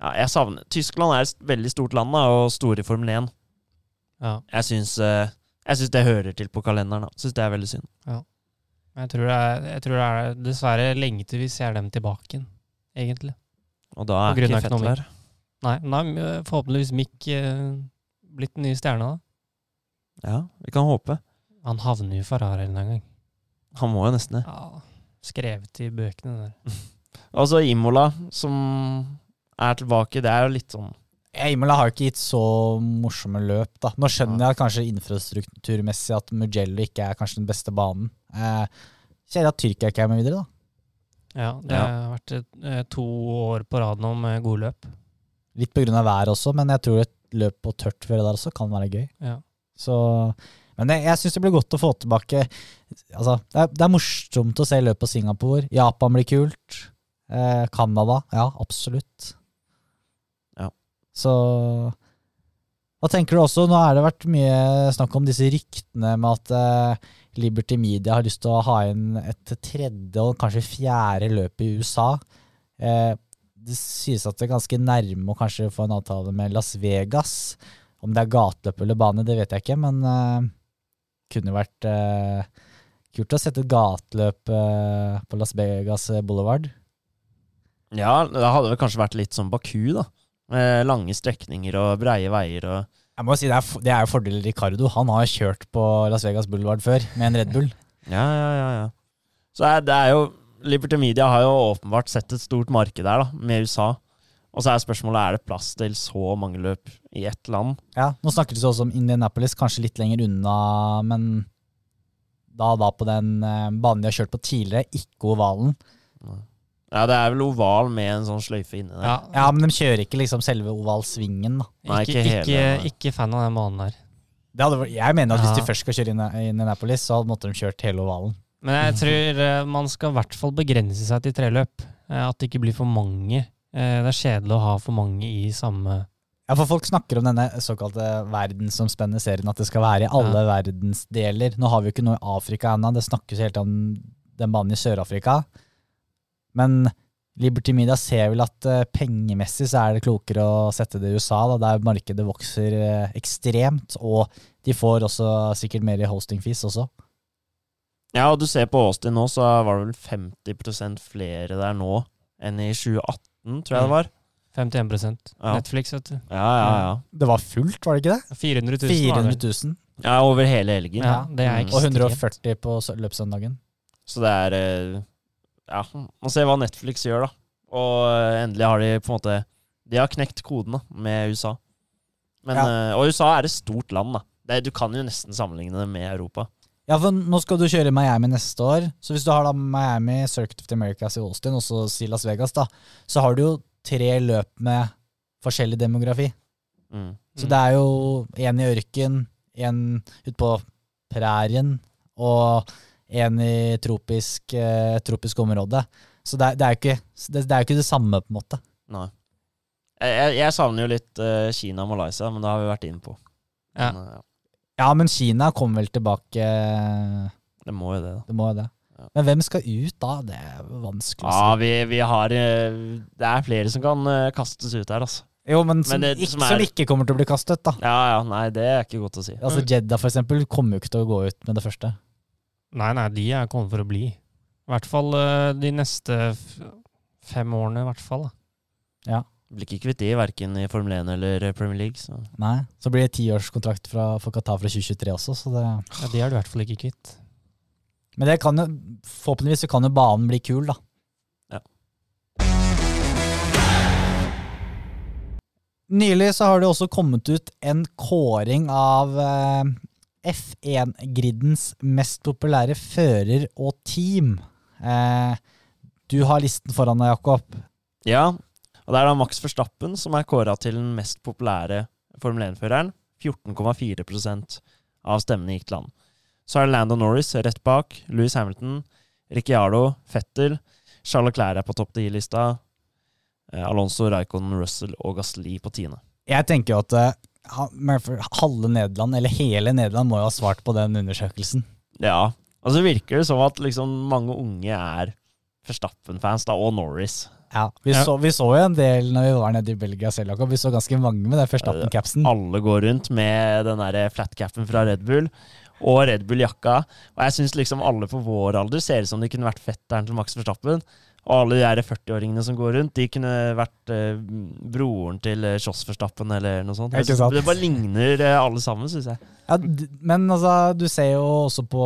Ja, jeg savner Tyskland er et veldig stort land da, og store i Formel 1. Ja. Jeg syns, eh, jeg syns det hører til på kalenderen. da. Syns det er veldig synd. Jeg tror, er, jeg tror det er dessverre lenge til vi ser dem tilbake igjen, egentlig. Og da er ikke Fettel her. Nei, nei, er forhåpentligvis Mick eh, blitt den nye stjerna, da. Ja, vi kan håpe. Han havner jo i Ferrari en gang. Han må jo nesten det. Ja, skrevet i bøkene der. <laughs> Altså Imola, som er tilbake, det er jo litt sånn Imola har jo ikke gitt så morsomme løp, da. Nå skjønner jeg kanskje infrastrukturmessig at Mugello ikke er kanskje den beste banen. Eh, Kjedelig at Tyrkia ikke er med videre, da. Ja, det Ja. har vært eh, to år på rad nå med gode løp. Litt av været også, men jeg tror et løp på tørt føre der også kan være gøy. Ja. Så, men jeg, jeg syns det blir godt å få tilbake altså, det, er, det er morsomt å se løp på Singapore. Japan blir kult. Eh, Ja, absolutt. Så Hva tenker du også? Nå har det vært mye snakk om disse ryktene med at eh, Liberty Media har lyst til å ha inn et tredje og kanskje fjerde løp i USA. Eh, det sies at det er ganske nærme å kanskje få en avtale med Las Vegas. Om det er gateløp eller bane, det vet jeg ikke, men eh, kunne vært eh, kult å sette et gateløp eh, på Las Vegas Boulevard. Ja, det hadde vel kanskje vært litt som Baku, da. Med lange strekninger og breie veier og Jeg må si Det er, det er jo fordelen Ricardo. Han har kjørt på Las Vegas Boulevard før med en Red Bull. Ja, ja, ja. ja. Så er, det er jo Liberty Media har jo åpenbart sett et stort marked der, da, med USA. Og så er spørsmålet er det plass til så mange løp i ett land. Ja, Nå snakker det også om Indianapolis, kanskje litt lenger unna, men da, da på den eh, banen de har kjørt på tidligere, ikke ovalen. Ja, det er vel oval med en sånn sløyfe inni der. Ja, Ja, men de kjører ikke liksom selve ovalsvingen, da. Nei, ikke, ikke ikke, hele, ikke, fan av den banen der. Det hadde, vært- jeg mener at hvis de først skal kjøre inn i Indianapolis, så måtte de kjørt hele ovalen. Men jeg tror eh, man skal i hvert fall begrense seg til tre løp. Eh, At det ikke blir for mange. Eh, Det er kjedelig å ha for mange i samme Ja, for folk snakker om denne såkalte verdensomspennende serien, at det skal være i alle verdensdeler. Nå har vi jo ikke noe i Afrika ennå, det snakkes helt om den banen i Sør-Afrika. Men Liberty Media ser vel at eh, pengemessig så er det klokere å sette det i USA, da, der markedet vokser eh, ekstremt, og de får også sikkert mer i hosting fees også. Ja, og du ser på Austin nå, så var det vel 50% flere der nå enn i 2018, tror jeg det var. 51 Ja. Netflix, vet du. Ja, ja, ja. Det var fullt, var det ikke det? 400 000 var det. 400 000, Ja, over hele helgen. Ja, det er Mm. ekstremt. og 140 på sø- løpssøndagen. Så det er eh, Ja, man ser hva Netflix gjør, da. Og eh, endelig har de på en måte De har knekt koden da, med USA. Men, ja. og USA er et stort land, da. Det, du kan jo nesten sammenligne det med Europa. Ja, for nå skal du kjøre Miami neste år, så hvis du har da Miami, Circuit of the Americas i Austin, og så si Las Vegas, da, så har du jo tre løp med forskjellig demografi. Mm. Så det er jo en i ørken, en utpå prærien, og en i tropisk, eh, tropisk område. Så det det, er ikke, det, det er jo ikke det samme, på en måte. Nei. Jeg, jeg, jeg savner jo litt eh, Kina og Malaysia, men det har vi vært inne på. Ja. Men, ja. Ja, men Kina kommer vel tilbake det må jo det, da. Det må jo det. Men hvem skal ut da? Det er vanskelig å si. Ja, vi, vi har eh, Det er flere som kan eh, kastes ut her, altså. Jo, men som, Men det ikke, som er- som ikke kommer til å bli kastet, da. Ja ja, nei, det er ikke godt å si. Altså Jedda, for eksempel, kommer jo ikke til å gå ut med det første. Nei, nei, de er kommet for å bli. I hvert fall eh, de neste fem årene, i hvert fall. Ja. Blir ikke kvitt de, verken i Formel 1 eller Premier League. Så. Nei. Så blir det tiårskontrakt fra- for Qatar fra 2023 også, så det Ja, de er du i hvert fall ikke kvitt. Men det kan jo, forhåpentligvis så kan jo banen bli kul, da. Ja. Nylig så har det også kommet ut en kåring av eh, F1-griddens mest populære fører og team. Eh, du har listen foran deg, Jakob. Ja, og det er da Max Verstappen som er kåra til den mest populære Formel 1-føreren. 14,4 av stemmene gikk til han. Så er det Lando Norris rett bak, Louis Hamilton, Ricciardo, Fettel, Charles Clair er på topp 10-lista, eh, Alonso, Raikkonen, Russell og Gasli på tiende. Jeg tenker jo at halve Nederland, eller hele Nederland, må jo ha svart på den undersøkelsen. Ja, og så virker det som at liksom mange unge er Verstappen-fans, da, og Norris. Ja, vi, Ja. Så, vi så jo en del når vi var nede i Belgia selv, Jakob. Vi så ganske mange med den Verstappen-capsen. Alle går rundt med den der flatcapen fra Red Bull og Red Bull-jakka. Og jeg syns liksom alle på vår alder ser ut som de kunne vært fetteren til Max Verstappen. Og alle de der 40-åringene som går rundt, de kunne vært eh, broren til eh, Kjoss Verstappen eller noe sånt. Ikke sant? Det bare ligner eh, alle sammen, syns jeg. Ja, d- men altså, du ser jo også på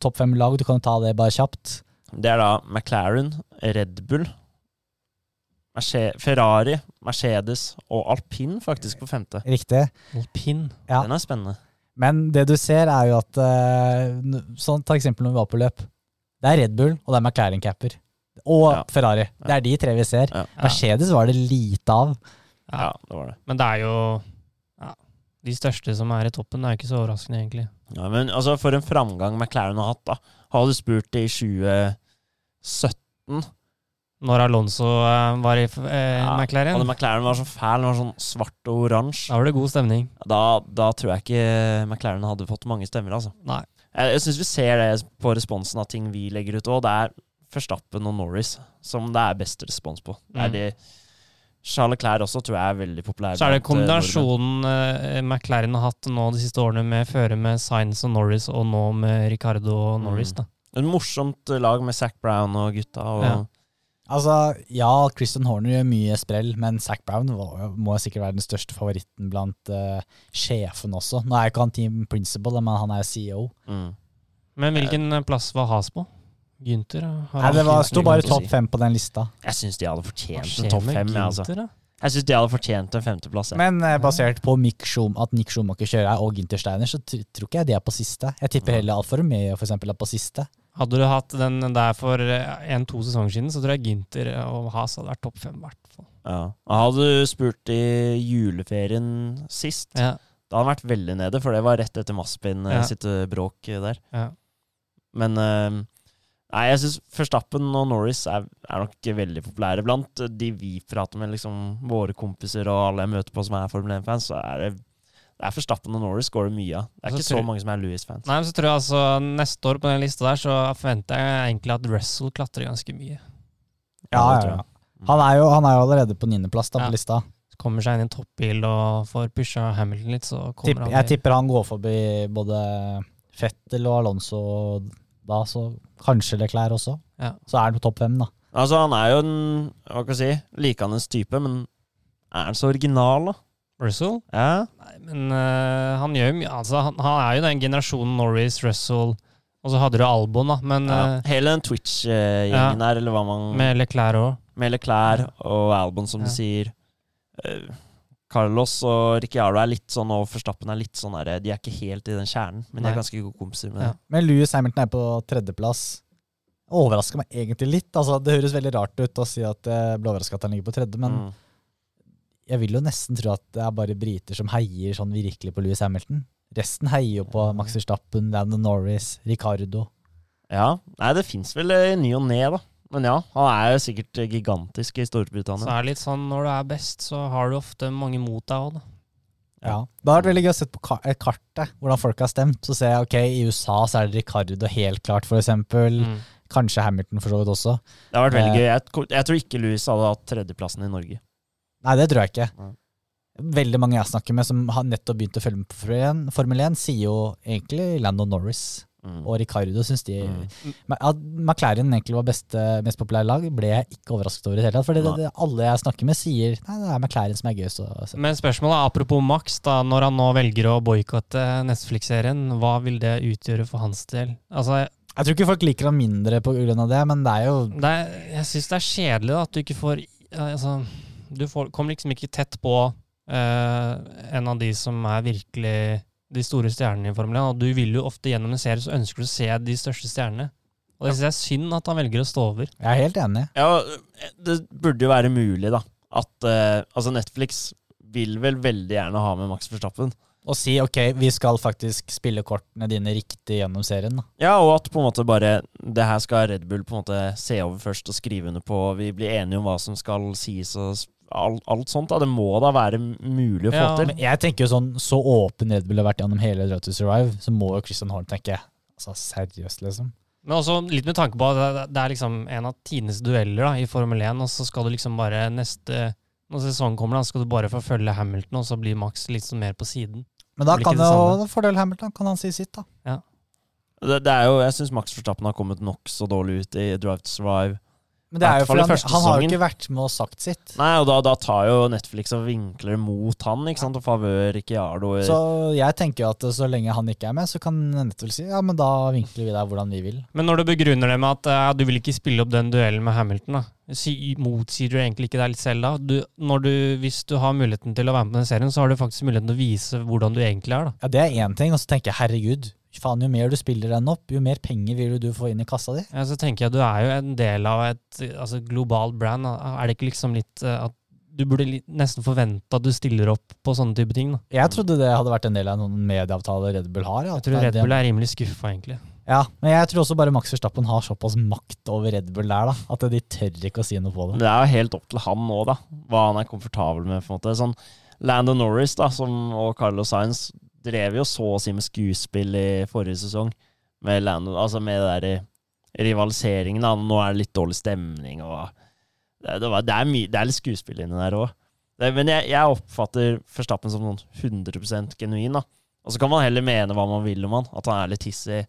topp fem-lag, du kan jo ta det bare kjapt. Det er da McLaren, Red Bull, Merce Ferrari, Mercedes og alpin faktisk på femte. Riktig. Alpin. Ja. Den er spennende. Men det du ser, er jo at eh, n- sånn, Ta eksempel når vi var på løp. Det er Red Bull, og det er McLaren-capper. Og Ja. Ferrari. Det er de tre vi ser. Ja. Mercedes var det lite av. Ja, det var det. Men det er jo ja, De største som er i toppen, det er jo ikke så overraskende, egentlig. Ja, men altså, for en framgang McLaren har hatt, da. Har du spurt det i 2017 Når Alonso eh, var i eh, Ja, McLaren, Hadde McLaren var så fæl, den var sånn svart og oransje, da var det god stemning. da, da tror jeg ikke McLaren hadde fått mange stemmer, altså. Nei. Jeg, jeg syns vi ser det på responsen av ting vi legger ut òg. Det er Verstappen og Norris som det er best respons på. Det er Mm. de Charles Clair også tror jeg er veldig populær. Så er det eh, kombinasjonen uh, McLaren har hatt nå de siste årene med føre med Sainz og Norris, og nå med Ricardo og Norris, Mm. da. Et morsomt lag med Zac Brown og gutta. Og, Ja. Altså, ja, Christian Horner gjør mye sprell, men Zac Brown var, må sikkert være den største favoritten blant uh, sjefen også. Nå er ikke han team principal, men han er CEO. mm. Men hvilken plass var Has på? Gynter? har Nei, det var, sto bare topp fem på den lista. Jeg syns de hadde fortjent en topp fem. Jeg, altså. Jeg syns de hadde fortjent en femteplass. jeg. Men eh, basert på Mick Schum, at Nick Schumacher kjører og Ginter Steiner, så tror ikke jeg de er på siste. Jeg tipper heller Alfa Romeo for eksempel, er på siste. Hadde du hatt den der for en-to sesonger siden, så tror jeg Gynter og Has hadde vært topp fem. i hvert fall. Ja. Hadde du spurt i juleferien sist, Ja, da hadde han vært veldig nede, for det var rett etter Maspin eh, Ja. sitt eh, bråk eh, der. ja. Men eh, Nei, jeg syns Verstappen og Norris er, er nok veldig populære. Blant de vi prater med, liksom våre kompiser og alle jeg møter på som er Formel 1-fans, så er det det er Forstappen og Norris går det mye av. Det er Så ikke så mange som er Louis-fans. Nei, men så tror jeg altså Neste år på den lista der, så forventer jeg egentlig at Russell klatrer ganske mye. Ja, ja, tror ja. Han er jo, han er jo allerede på niendeplass Ja. på lista. Kommer seg inn i en toppbil og får pusha Hamilton litt, så kommer Tipp, han jeg tipper han går forbi både Fettel og Alonso da, så kanskje Leclerc også. Ja. Så er han på topp fem, da. Altså, han er jo en hva kan jeg si, likandes type, men er han så original, da? Russell? Ja. Nei, men uh, han gjør mye altså, han, han er jo den generasjonen Norris, Russell Og så hadde du Albon, da, men ja. uh, Hele den Twitch-gjengen der, eller hva man med Leclerc òg. Med Leclerc og Albon, som Ja. du sier. Eh, Carlos og Ricciardo er litt sånn, og Forstappen er litt sånn der, De er ikke helt i den kjernen, men de er ganske gode kompiser med Ja. det. Men Louis Hamilton er på tredjeplass. Overrasker meg egentlig litt. Altså, det høres veldig rart ut å si at jeg ble overraska at han ligger på tredje, men Mm. jeg vil jo nesten tro at det er bare briter som heier sånn virkelig på Louis Hamilton. Resten heier jo på Max Verstappen, Landon Norris, Ricardo. Ja, Nei, det fins vel i ny og ne, da. Men ja, han er jo sikkert gigantisk i Storbritannia. Så er det litt sånn når du er best, så har du ofte mange mot deg òg, da. Ja. Det har vært veldig gøy å se på eh, kartet hvordan folk har stemt. Så ser jeg ok, i USA så er det Ricardo helt klart, for eksempel. Mm. Kanskje Hamilton for så vidt også. Det har vært veldig Eh. gøy. Jeg, jeg tror ikke Louis hadde hatt tredjeplassen i Norge. Nei, det tror jeg ikke. Nei. Veldig mange jeg snakker med som har nettopp begynt å følge med på Formel 1, Formel 1 sier jo egentlig Landon Norris Mm. og Ricardo syns de Mm. At McLaren egentlig var beste, mest populære lag, ble jeg ikke overrasket over i det hele tatt. For det, Nei. det, alle jeg snakker med, sier nei, det er McLaren som er gøyest å se. Men spørsmålet er apropos Max, da, når han nå velger å boikotte Netflix-serien, hva vil det utgjøre for hans del? Altså, Jeg tror ikke folk liker ham mindre av det, men det er jo det er, jeg syns det er kjedelig da, at du ikke får altså, Du får, kommer liksom ikke tett på uh, en av de som er virkelig de store stjernene i Formel 1. Og du vil jo ofte gjennom en serie så ønsker du å se de største stjernene. Og det syns jeg er synd at han velger å stå over. Jeg er helt enig. Ja, det burde jo være mulig, da. At uh, Altså, Netflix vil vel veldig gjerne ha med Max Verstappen. Og si ok, vi skal faktisk spille kortene dine riktig gjennom serien. da. Ja, og at på en måte bare Det her skal Red Bull på en måte se over først og skrive under på. Vi blir enige om hva som skal sies og alt, alt sånt. da Det må da være mulig å få Ja, til. Men jeg tenker jo sånn, Så åpen Red Bull har vært gjennom hele Drive to Survive, så må jo Christian Horn tenke altså seriøst, liksom. Men også litt med tanke på at det- er liksom en av tidenes dueller da, i Formel 1, og så skal du liksom bare neste Når sesongen kommer, da, skal du bare få følge Hamilton, og så blir Max litt sånn mer på siden. Men da kan det jo fordele Hamilton kan han si sitt, da. Det, det er jo, jeg syns Max Verstappen har kommet nokså dårlig ut i Drive to Survive. Men det er jo fordi han, han har jo ikke vært med og sagt sitt. Nei, og da, da tar jo Netflix og vinkler mot han, ikke sant, og favør Ricciardo. Så jeg tenker jo at så lenge han ikke er med, så kan Netflix si ja, men da vinkler vi deg hvordan vi vil. Men når du begrunner det med at ja, du vil ikke spille opp den duellen med Hamilton, da, si, motsier du egentlig ikke deg litt selv da? Du, når du, hvis du har muligheten til å være med på den serien, så har du faktisk muligheten til å vise hvordan du egentlig er. da. Ja, Det er én ting, og så tenker jeg herregud, faen jo mer du spiller den opp, jo mer penger vil du få inn i kassa di. Ja, så tenker jeg Du er jo en del av et altså, globalt brand. Er det ikke liksom litt eh, at du burde nesten forvente at du stiller opp på sånne type ting? da. Jeg trodde det hadde vært en del av noen medieavtaler Red Bull har. Ja, Jeg tror Red Bull er rimelig skuffa, egentlig. Ja, men jeg tror også bare Max Verstappen har såpass makt over Red Bull der, da, at de tør ikke å si noe på det. det er jo helt opp til han nå, da. Hva han er komfortabel med. på en måte. Sånn Lando Norris da, som, og Carlos Sainz drev jo så å si med skuespill i forrige sesong. Med Lando, altså med det der rivaliseringen. da. Nå er det litt dårlig stemning. og Det, det, var, det, er, my, det er litt skuespill inni der òg. Men jeg, jeg oppfatter Forstappen som noen 100% genuin. da. Og så kan man heller mene hva man vil om han. At han er litt hissig.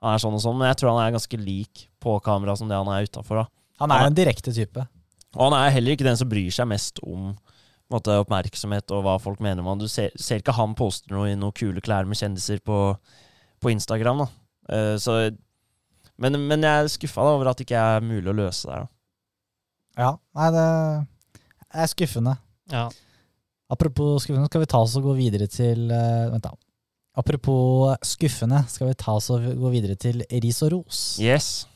Han er sånn og sånn, Men jeg tror han er ganske lik på kamera som det han er utafor. Han er en direkte type. Og han er heller ikke den som bryr seg mest om måte, oppmerksomhet og hva folk mener om han. Du ser, ser ikke han poster noe i noen kule klær med kjendiser på, på Instagram. da. Uh, så, men, men jeg er skuffa over at det ikke er mulig å løse det her. da. Ja, nei, det er skuffende. Ja. Apropos skuffende, skal vi ta oss og gå videre til uh, Vent, da. Apropos skuffende, skal vi ta oss og gå videre til ris og ros. Yes.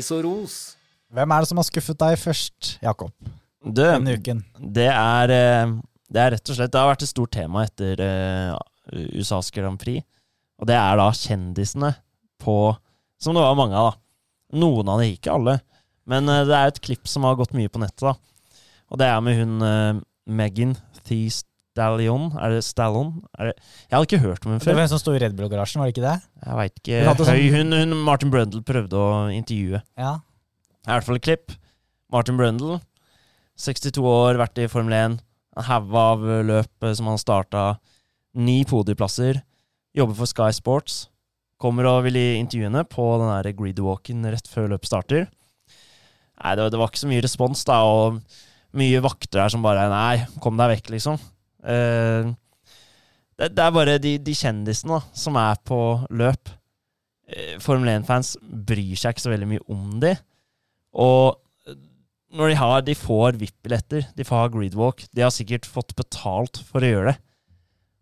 Ris og ros. Hvem er det som har skuffet deg først, Jakob, Du, denne uken? det er, eh, det er rett og slett Det har vært et stort tema etter eh, USAs Grand Prix. Og det er da kjendisene på Som det var mange av, da. Noen av dem, ikke alle. Men eh, det er et klipp som har gått mye på nettet, da. Og det er med hun uh, Megan Thee Stallion. Er det Stallon? Er det? Jeg hadde ikke hørt om henne Det var en som sto i Red Bull-garasjen, var det ikke det? Jeg veit Hun hadde ikke. sånn- hun, hun Martin Brundle prøvde å intervjue. Ja. I hvert fall et klipp. Martin Brundle, 62 år, vært i Formel 1. En haug av løp eh, som han starta. Ni podieplasser. Jobber for Sky Sports. Kommer og vil i intervjuene på den gridwalken rett før løpet starter. Nei, det, var- det var ikke så mye respons, da, og mye vakter her som bare Nei, kom deg vekk, liksom. Eh, det, det er bare de, de kjendisene da, som er på løp. Eh, Formel 1-fans bryr seg ikke så veldig mye om de. Og når de har De får VIP-billetter, de får ha gridwalk. De har sikkert fått betalt for å gjøre det.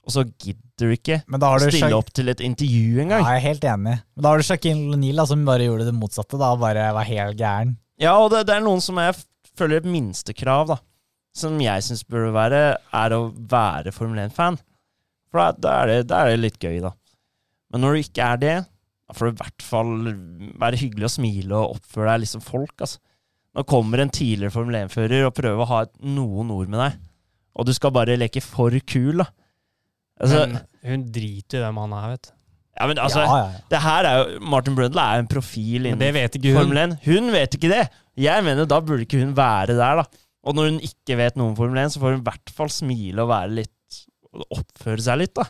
Og så gidder du ikke Men da har du stille opp til et intervju Ja, engang. jeg er helt enig. Men da har du Shaquille O'Neal som bare gjorde det motsatte. Da bare var helt gæren. Ja, og det, det er noen som jeg føler et minstekrav, da. Som jeg syns burde være, er å være Formel 1-fan. For da, er det, da er det litt gøy, da. Men når du ikke er det, da får du i hvert fall være hyggelig og smile og oppføre deg liksom folk, altså. Nå kommer en tidligere Formel 1-fører og prøver å ha et, noen ord med deg, og du skal bare leke for kul, da. Altså, Men hun driter i hvem han er, vet du. ja, men altså, ja, ja, ja. det her er jo Martin Brundle er jo en profil innen. Formel 1. Hun vet ikke det! Jeg mener da burde ikke hun være der, da. Og når hun ikke vet noe om Formel 1, så får hun i hvert fall smile og være litt Oppføre seg litt, da.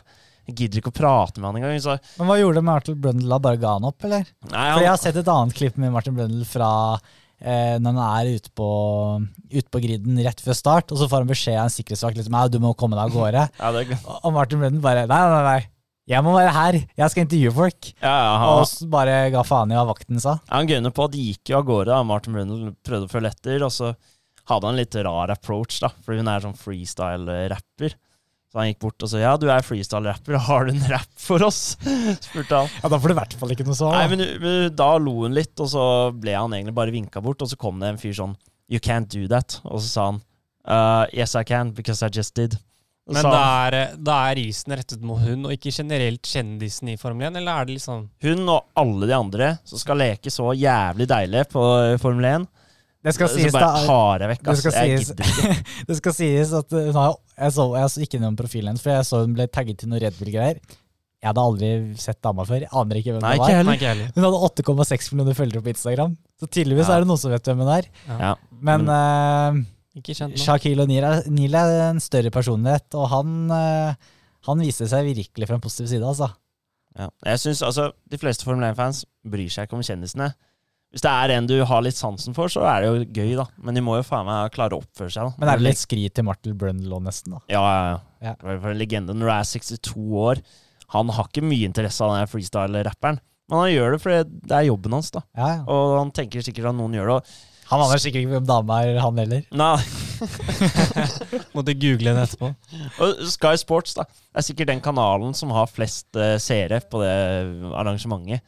Jeg gidder ikke å prate med han engang. Så, Men hva gjorde Martin Brundle da? Bare ga han opp, eller? nei, For jeg har sett et annet klipp med Martin Brundle fra eh, når han er ute på, ute på griden rett før start, og så får han beskjed av en sikkerhetsvakt liksom, «Ja, du må komme deg av gårde. ja, det, Og Martin Brundle bare Nei, nei, nei. Jeg må være her. Jeg skal intervjue folk. ja, ja, Og så bare ga faen i hva vakten sa. Ja, han gønner på at de gikk jo av gårde. Martin Brundle prøvde å følge etter, og så hadde han en litt rar approach, da. fordi hun er sånn freestyle-rapper. Så han gikk bort og sa ja, du er freestyle-rapper, <laughs> har du en rap for oss? <laughs> spurte han. Ja, Da får du i hvert fall ikke noe svar. Nei, men, men da lo hun litt, og så ble han egentlig bare vinka bort, og så kom det en fyr sånn You can't do that. Og så sa han uh, Yes, I can, because I just did. Og Men da er, da er isen rettet mot hun, og ikke generelt kjendisen i Formel 1, eller er det liksom hun og alle de andre som skal leke så jævlig deilig på Formel 1, Det skal sies, bare da. tar jeg vekk. Det skal sies. <laughs> Det skal sies at hun har, jeg, så, jeg så ikke noen profilen hennes, for jeg så hun ble tagget til noen Red Bull-greier. Jeg hadde aldri sett dama før. Jeg aner ikke hvem Nei, det var. ikke. Hun hadde 8,6 millioner følgere på Instagram. Så tydeligvis Ja. er det noen som vet hvem hun er. Ja. Men uh, Shakil nå. Shaquille O'Neal er, er en større personlighet, og han, uh, han viste seg virkelig fra en positiv side. altså. Ja. Jeg synes, altså, De fleste Formel 1-fans bryr seg ikke om kjendisene. Hvis det er en du har litt sansen for, så er det jo gøy, da. Men de må jo faen meg klare å oppføre seg. da. Men er det litt skryt til Martin Brundlow, nesten? da? Ja, ja, ja. Ja. For en legende. Når du er 62 år Han har ikke mye interesse av den freestyle-rapperen. Men han gjør det fordi det er jobben hans, da. Ja, ja. Og han tenker sikkert at noen gjør det. Og Han aner sikkert ikke hvem dama er, han heller. Nei, <laughs> Måtte google henne etterpå. <laughs> og Sky Sports da er sikkert den kanalen som har flest uh, seere på det arrangementet.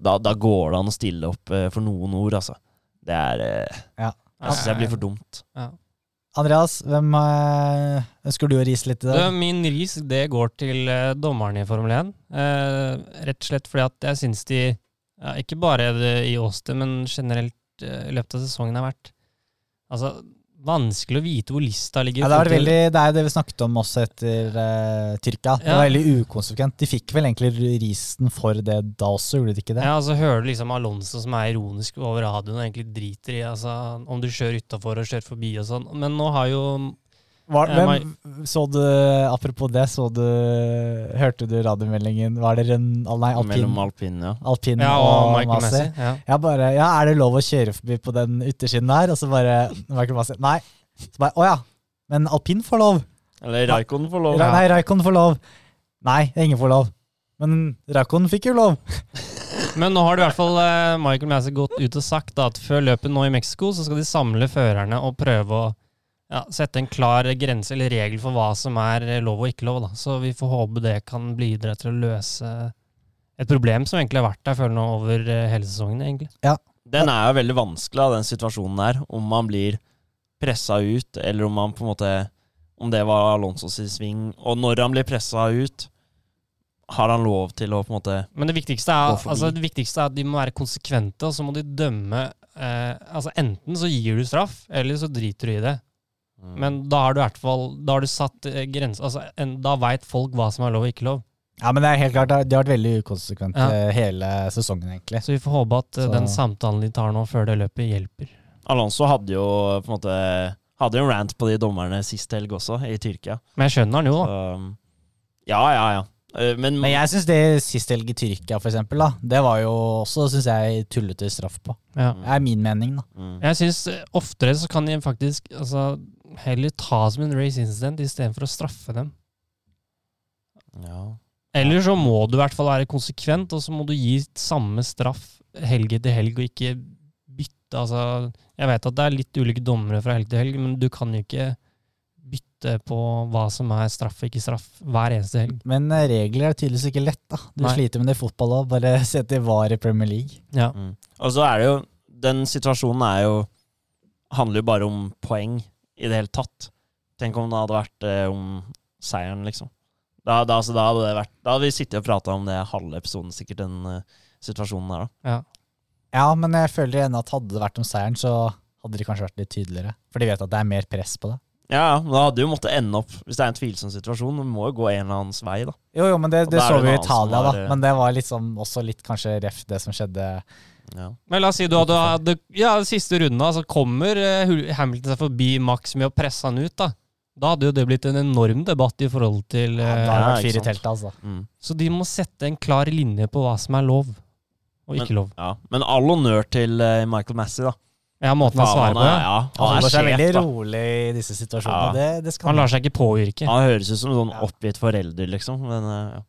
Da, da går det an å stille opp eh, for noen ord, altså. Det er eh, Ja. Jeg syns jeg blir for dumt. Andreas, hvem eh, ønsker du å rise litt i dag? min ris det går til uh, dommerne i Formel 1. Eh, rett og slett fordi at jeg syns de, ja, ikke bare i Åsted, men generelt eh, i løpet av sesongen har vært altså, vanskelig å vite hvor lista ligger. Ja, det, veldig, det er det vi snakket om også etter uh, Tyrkia. Det var veldig ukonsekvent. De fikk vel egentlig risen for det da også, gjorde de ikke det? Ja, altså Hører du liksom Alonso som er ironisk over radioen og egentlig driter i altså, om du kjører utafor og kjører forbi og sånn. Men nå har jo Var, hvem, så du, apropos det, så du Hørte du radiomeldingen? Var det en Nei, alpin, Mellom alpin, ja. alpin Ja, og, og Michael Massey. Ja. Jeg bare Ja, er det lov å kjøre forbi på den yttersiden der? Og så bare Michael Massey Nei. Så bare Å ja. Men alpin får lov. Eller Raikon får lov. Nei, Raikon får lov. Nei, ingen får lov. Men Raikon fikk jo lov. <laughs> Men nå har det i hvert fall eh, Michael Massey gått ut og sagt da, at før løpet nå i Mexico, så skal de samle førerne og prøve å ja, sette en klar grense eller regel for hva som er eh, lov og ikke lov. Da. Så vi får håpe det kan bidra til å løse et problem som egentlig har vært der føler nå over eh, hele sesongen. egentlig. Den er jo veldig vanskelig, da, den situasjonen der. Om man blir pressa ut, eller om man på en måte Om det var Alonsos sving. Og når han blir pressa ut, har han lov til å på en måte Men det viktigste, er, altså, det viktigste er at de må være konsekvente, og så må de dømme eh, altså Enten så gir du straff, eller så driter du i det. Mm, Men da har du i hvert fall Da har du satt eh, grenser altså, en, Da veit folk hva som er lov og ikke lov. Ja, men det er helt klart, de har vært veldig ukonsekvente Ja. hele sesongen, egentlig. Så vi får håpe at eh, Så- den samtalen de tar nå før det løpet, hjelper. Alonso hadde jo på en måte Hadde jo en rant på de dommerne sist helg også, i Tyrkia. Men jeg skjønner den jo, da. Så, ja, ja, ja. Eh, Men, Men jeg syns det sist helg i Tyrkia, for eksempel, da, det var jo også synes jeg, tullete straff på. Ja. Det er min mening, da. mm. Jeg syns oftere så kan de faktisk altså, heller ta som en race incident istedenfor å straffe dem. ja. Eller så må du i hvert fall være konsekvent, og så må du gi samme straff helg etter helg, og ikke bytte. Altså, jeg vet at det er litt ulike dommere fra helg til helg, men du kan jo ikke bytte på hva som er straff og ikke straff hver eneste helg. Men eh, regler er tydeligvis ikke lett, da. Du Nei. sliter med det i fotball òg. Bare <laughs> se til VAR i Premier League. Ja. Mm. Og så er det jo Den situasjonen er jo handler jo bare om poeng i det hele tatt. Tenk om det hadde vært eh, om seieren, liksom. Da, da, altså, da hadde det vært Da hadde vi sittet og prata om det halve episoden, sikkert, den eh, situasjonen der, da. ja. Ja, men jeg føler igjen at hadde det vært om seieren, så hadde de kanskje vært litt tydeligere. For de vet at det er mer press på det. Ja, men da hadde jo måttet ende opp Hvis det er en tvilsom situasjon, det må jo gå en eller annens vei, da. Jo, jo, men det, det så vi i Italia, var, da. eh, Men det var liksom også litt kanskje ref det som skjedde Ja. Men la oss si du hadde, hadde Ja, siste runden, da, så kommer eh, Hamilton seg forbi Max med å presse han ut, da. Da hadde jo det blitt en enorm debatt i forhold til ja, eh, Da har det vært fire i teltet, altså. Mm. Så de må sette en klar linje på hva som er lov, og ikke lov. ja. Men all honnør til eh, Michael Massey, da. Ja, måten han svarer på, ja. ja. Han er holder seg veldig da. rolig i disse situasjonene. Ja. Det, det skal Han lar seg ikke påvirke. Han høres ut som en sånn oppgitt forelder, liksom. Men ja.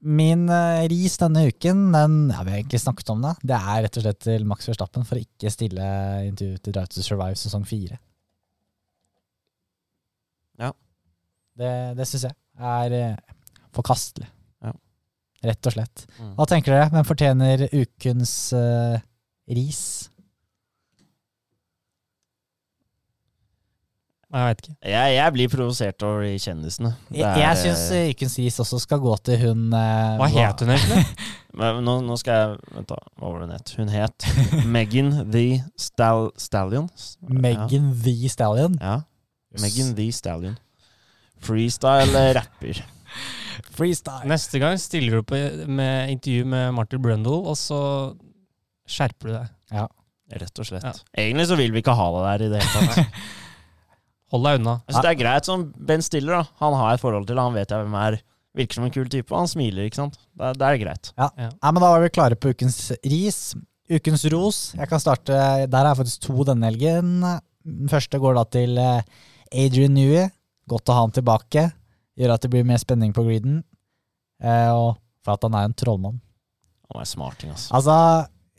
Min eh, ris denne uken, den ja, vi har egentlig snakket om det, det er rett og slett til Max Verstappen for å ikke stille intervju til Drive to Survive sesong fire. Ja. Det, det syns jeg er eh, forkastelig. Ja. Rett og slett. Mm. Hva tenker dere? Hvem fortjener ukens uh, ris? Jeg vet ikke. jeg, jeg blir provosert over de kjendisene. Det Jeg, jeg eh, syns ukens ris også skal gå til hun eh, Hva het hun egentlig? <laughs> Men nå, nå skal jeg Vent, da. Hva var det hun het? Hun het Megan the Stal Stallion. Megan the Stallion. Ja. Yes. Megan the Stallion. Freestyle eh, rapper. <laughs> Freestyle. Neste gang stiller du på med intervju med Martin Brundle, og så skjerper du deg. Ja. Rett og slett. Ja. Egentlig så vil vi ikke ha deg der i det hele tatt. <laughs> Hold deg unna. Jeg synes det er greit som Ben Stiller. da Han har et forhold til Han vet jeg hvem er. Virker som en kul type. og Han smiler, ikke sant. Det er, det er greit. Ja. Nei, men Da var vi klare på ukens ris. Ukens ros. Jeg kan starte, Der er faktisk to denne helgen. Den første går da til eh, Adrian Newey. Godt å ha han tilbake. Gjør at det blir mer spenning på greeden. Eh, og for at han er en trollmann. Han er smarting, altså. Altså,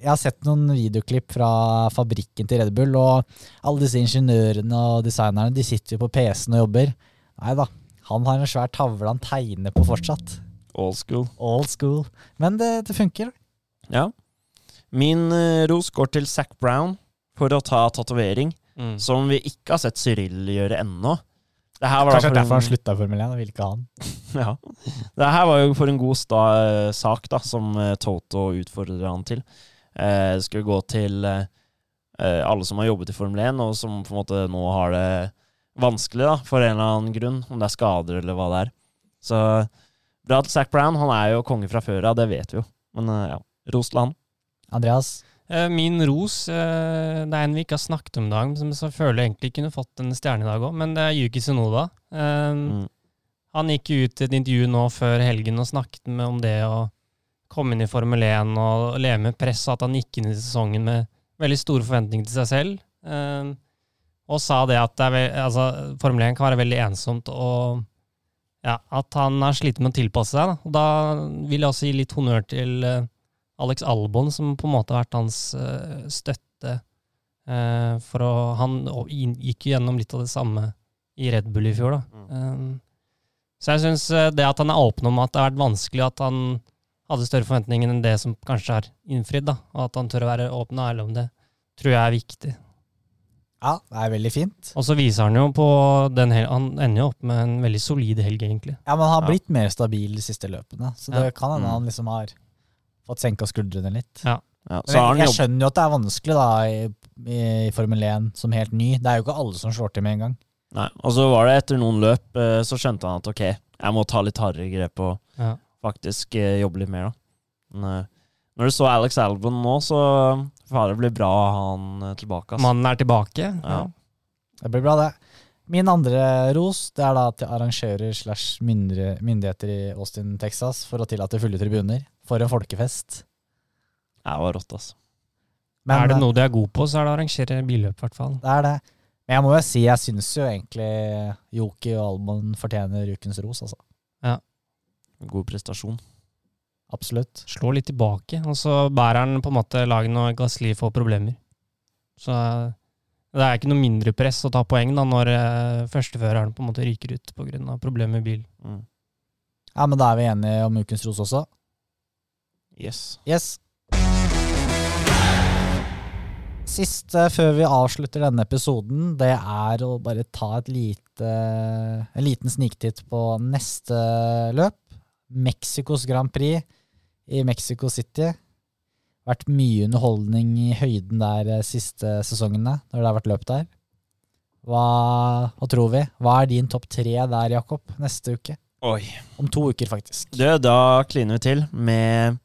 jeg har sett noen videoklipp fra fabrikken til Red Bull, og alle disse ingeniørene og designerne de sitter jo på PC-en og jobber. Nei da, han har en svær tavle han tegner på fortsatt. Old school. Old school. Men det, det funker. Ja. Min eh, ros går til Zac Brown for å ta tatovering, Mm. som vi ikke har sett Cyril gjøre ennå. Det her var Kanskje for det er derfor han en- slutta i Formel 1. og vil ikke ha den. <laughs> Ja. Det her var jo for en god sta eh, sak da, som eh, Toto utfordret han til. Eh, skulle gå til eh, eh, alle som har jobbet i Formel 1, og som på en måte nå har det vanskelig da, for en eller annen grunn, om det er skader eller hva det er. Så bra til Zac Brown. Han er jo konge fra før av, det vet vi jo. Men eh, ja, ros til han. Andreas? Eh, Min ros eh, Det er en vi ikke har snakket om i dag, som jeg føler jeg egentlig kunne fått en stjerne i dag òg, men det er Yuki Sunoda. Um, Mm. Han gikk ut i et intervju nå før helgen og snakket med om det å komme inn i Formel 1 og leve med press, og at han gikk inn i sesongen med veldig store forventninger til seg selv. Eh, og sa det at det er, ve- altså, Formel 1 kan være veldig ensomt, og ja, at han har slitt med å tilpasse seg. Da, og da vil jeg også gi litt honnør til eh, Alex Albon, som på en måte har vært hans eh, støtte. for å, han gikk jo gjennom litt av det samme i Red Bull i fjor. da. Mm. så jeg syns det at han er åpen om at det har vært vanskelig, at han hadde større forventninger enn det som kanskje er innfridd, da, og at han tør å være åpen og ærlig om det, tror jeg er viktig. Ja, det er veldig fint. Og så viser han jo på den hel Han ender jo opp med en veldig solid helg, egentlig. Ja, men han har Ja. blitt mer stabil de siste løpene, så det Ja. kan hende Mm. han liksom har fått senka skuldrene litt. Ja. Ja, Men jeg, jeg skjønner jo at det er vanskelig da i, i Formel 1 som helt ny. Det er jo ikke alle som slår til med en gang. Nei, og så var det etter noen løp, eh, så skjønte han at ok, jeg må ta litt hardere grep og Ja. Faktisk eh, jobbe litt mer, da. Men, eh, når du så Alex Albon nå, så får det bli bra å ha han eh, tilbake. ass. Mannen er tilbake. Ja. Det blir bra, det. Min andre ros det er da til arrangører slash myndigheter i Austin, Texas, for å tillate fulle tribuner. For en folkefest. Det var rått, altså. Men er det noe de er gode på, så er det å arrangere billøp, i hvert fall. det er det. Men jeg må jo si, jeg syns jo egentlig Joki og Albon fortjener ukens ros, altså. God prestasjon. Absolutt. Slår litt tilbake, og så bærer han på en måte laget når Gasli får problemer. Så eh, det er ikke noe mindre press å ta poeng da, når eh, førsteføreren på en måte ryker ut pga. problemer med bil. Mm. Ja, men da er vi enige om ukens ros også. Yes. Yes. Siste før vi avslutter denne episoden, det er å bare ta et lite, en liten sniktitt på neste løp. Mexicos Grand Prix i Mexico City. vært mye underholdning i høyden der eh, siste sesongene, når det har vært løp der. Hva, hva tror vi? Hva er din topp tre der, Jakob, neste uke? Oi. Om to uker, faktisk. Du, da kliner vi til med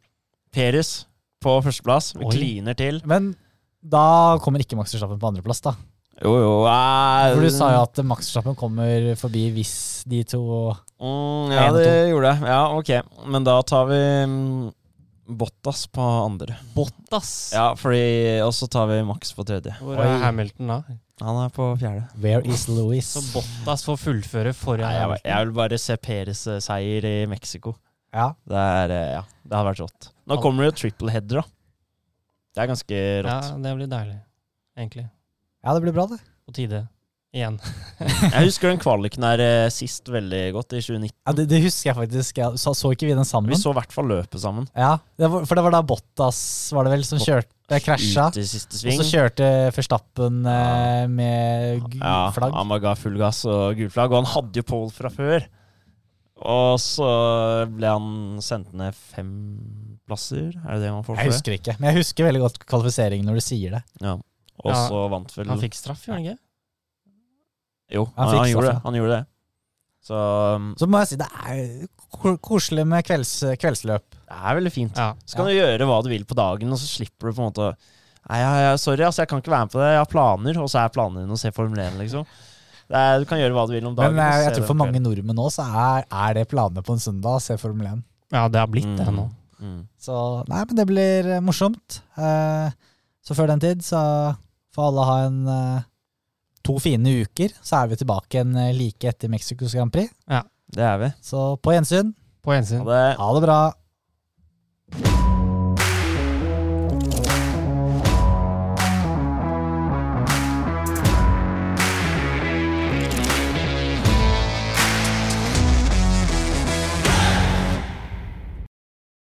Peres på førsteplass. Vi Oi. kliner til. Men da kommer ikke Max Verstappen på andreplass, da. Jo, jo eh, For du sa jo at Max Verstappen kommer forbi hvis de to mm, Ja, det gjorde jeg. Ja, ok. Men da tar vi mm, Bottas på andre. Bottas! Ja, fordi Og så tar vi Max på tredje. Hvor Oi. er Hamilton da? Han er på fjerde. Where is Louis? Så Bottas får fullføre foran Nei, jeg, jeg vil bare se Peres eh, seier i Mexico. Ja. Det er, eh, ja, det hadde vært rått. Nå kommer det jo triple header, da. Det er ganske rått. Ja, det blir deilig, egentlig. ja, det blir bra, det. På tide. Igjen. <laughs> Jeg husker den kvaliken her eh, sist veldig godt, i 2019. Ja, det, det husker jeg faktisk. Jeg så, så ikke vi den sammen? Vi så i hvert fall løpet sammen. Ja, det var, For det var da Bottas var det vel som kjørte, krasja. Ut i siste Og så kjørte Verstappen Ja. eh, med gul Ja, flagg. han ga full gass og gul flagg, og han hadde jo pole fra før. Og så ble han sendt ned fem plasser, er det det man får Jeg for det? husker ikke, men jeg husker veldig godt kvalifiseringen når du sier det. Ja. Og Ja, så vant vel Han fikk straff, gjorde han ikke? Jo, Han han, han, gjorde det. Han gjorde det. Så um, Så må jeg si det er koselig med kvelds, kveldsløp. det er veldig fint. Ja. Så kan du gjøre hva du vil på dagen, og så slipper du på en måte Nei, ja, ja, sorry, altså, jeg kan ikke være med på det. Jeg har planer, og så er planene dine å se Formel 1, liksom. Det er, du kan gjøre hva du vil om dagen. Men jeg, jeg tror for mange nordmenn nå, så er, er det planene på en søndag å se Formel 1. ja, det har blitt det Mm, nå. mm. Så nei, men det blir eh, morsomt. Eh, så før den tid så får alle ha en eh, to fine uker, så er vi tilbake igjen eh, like etter Mexicos Grand Prix. Ja, det er vi. Så på gjensyn. På gjensyn. Ha det, ha det bra.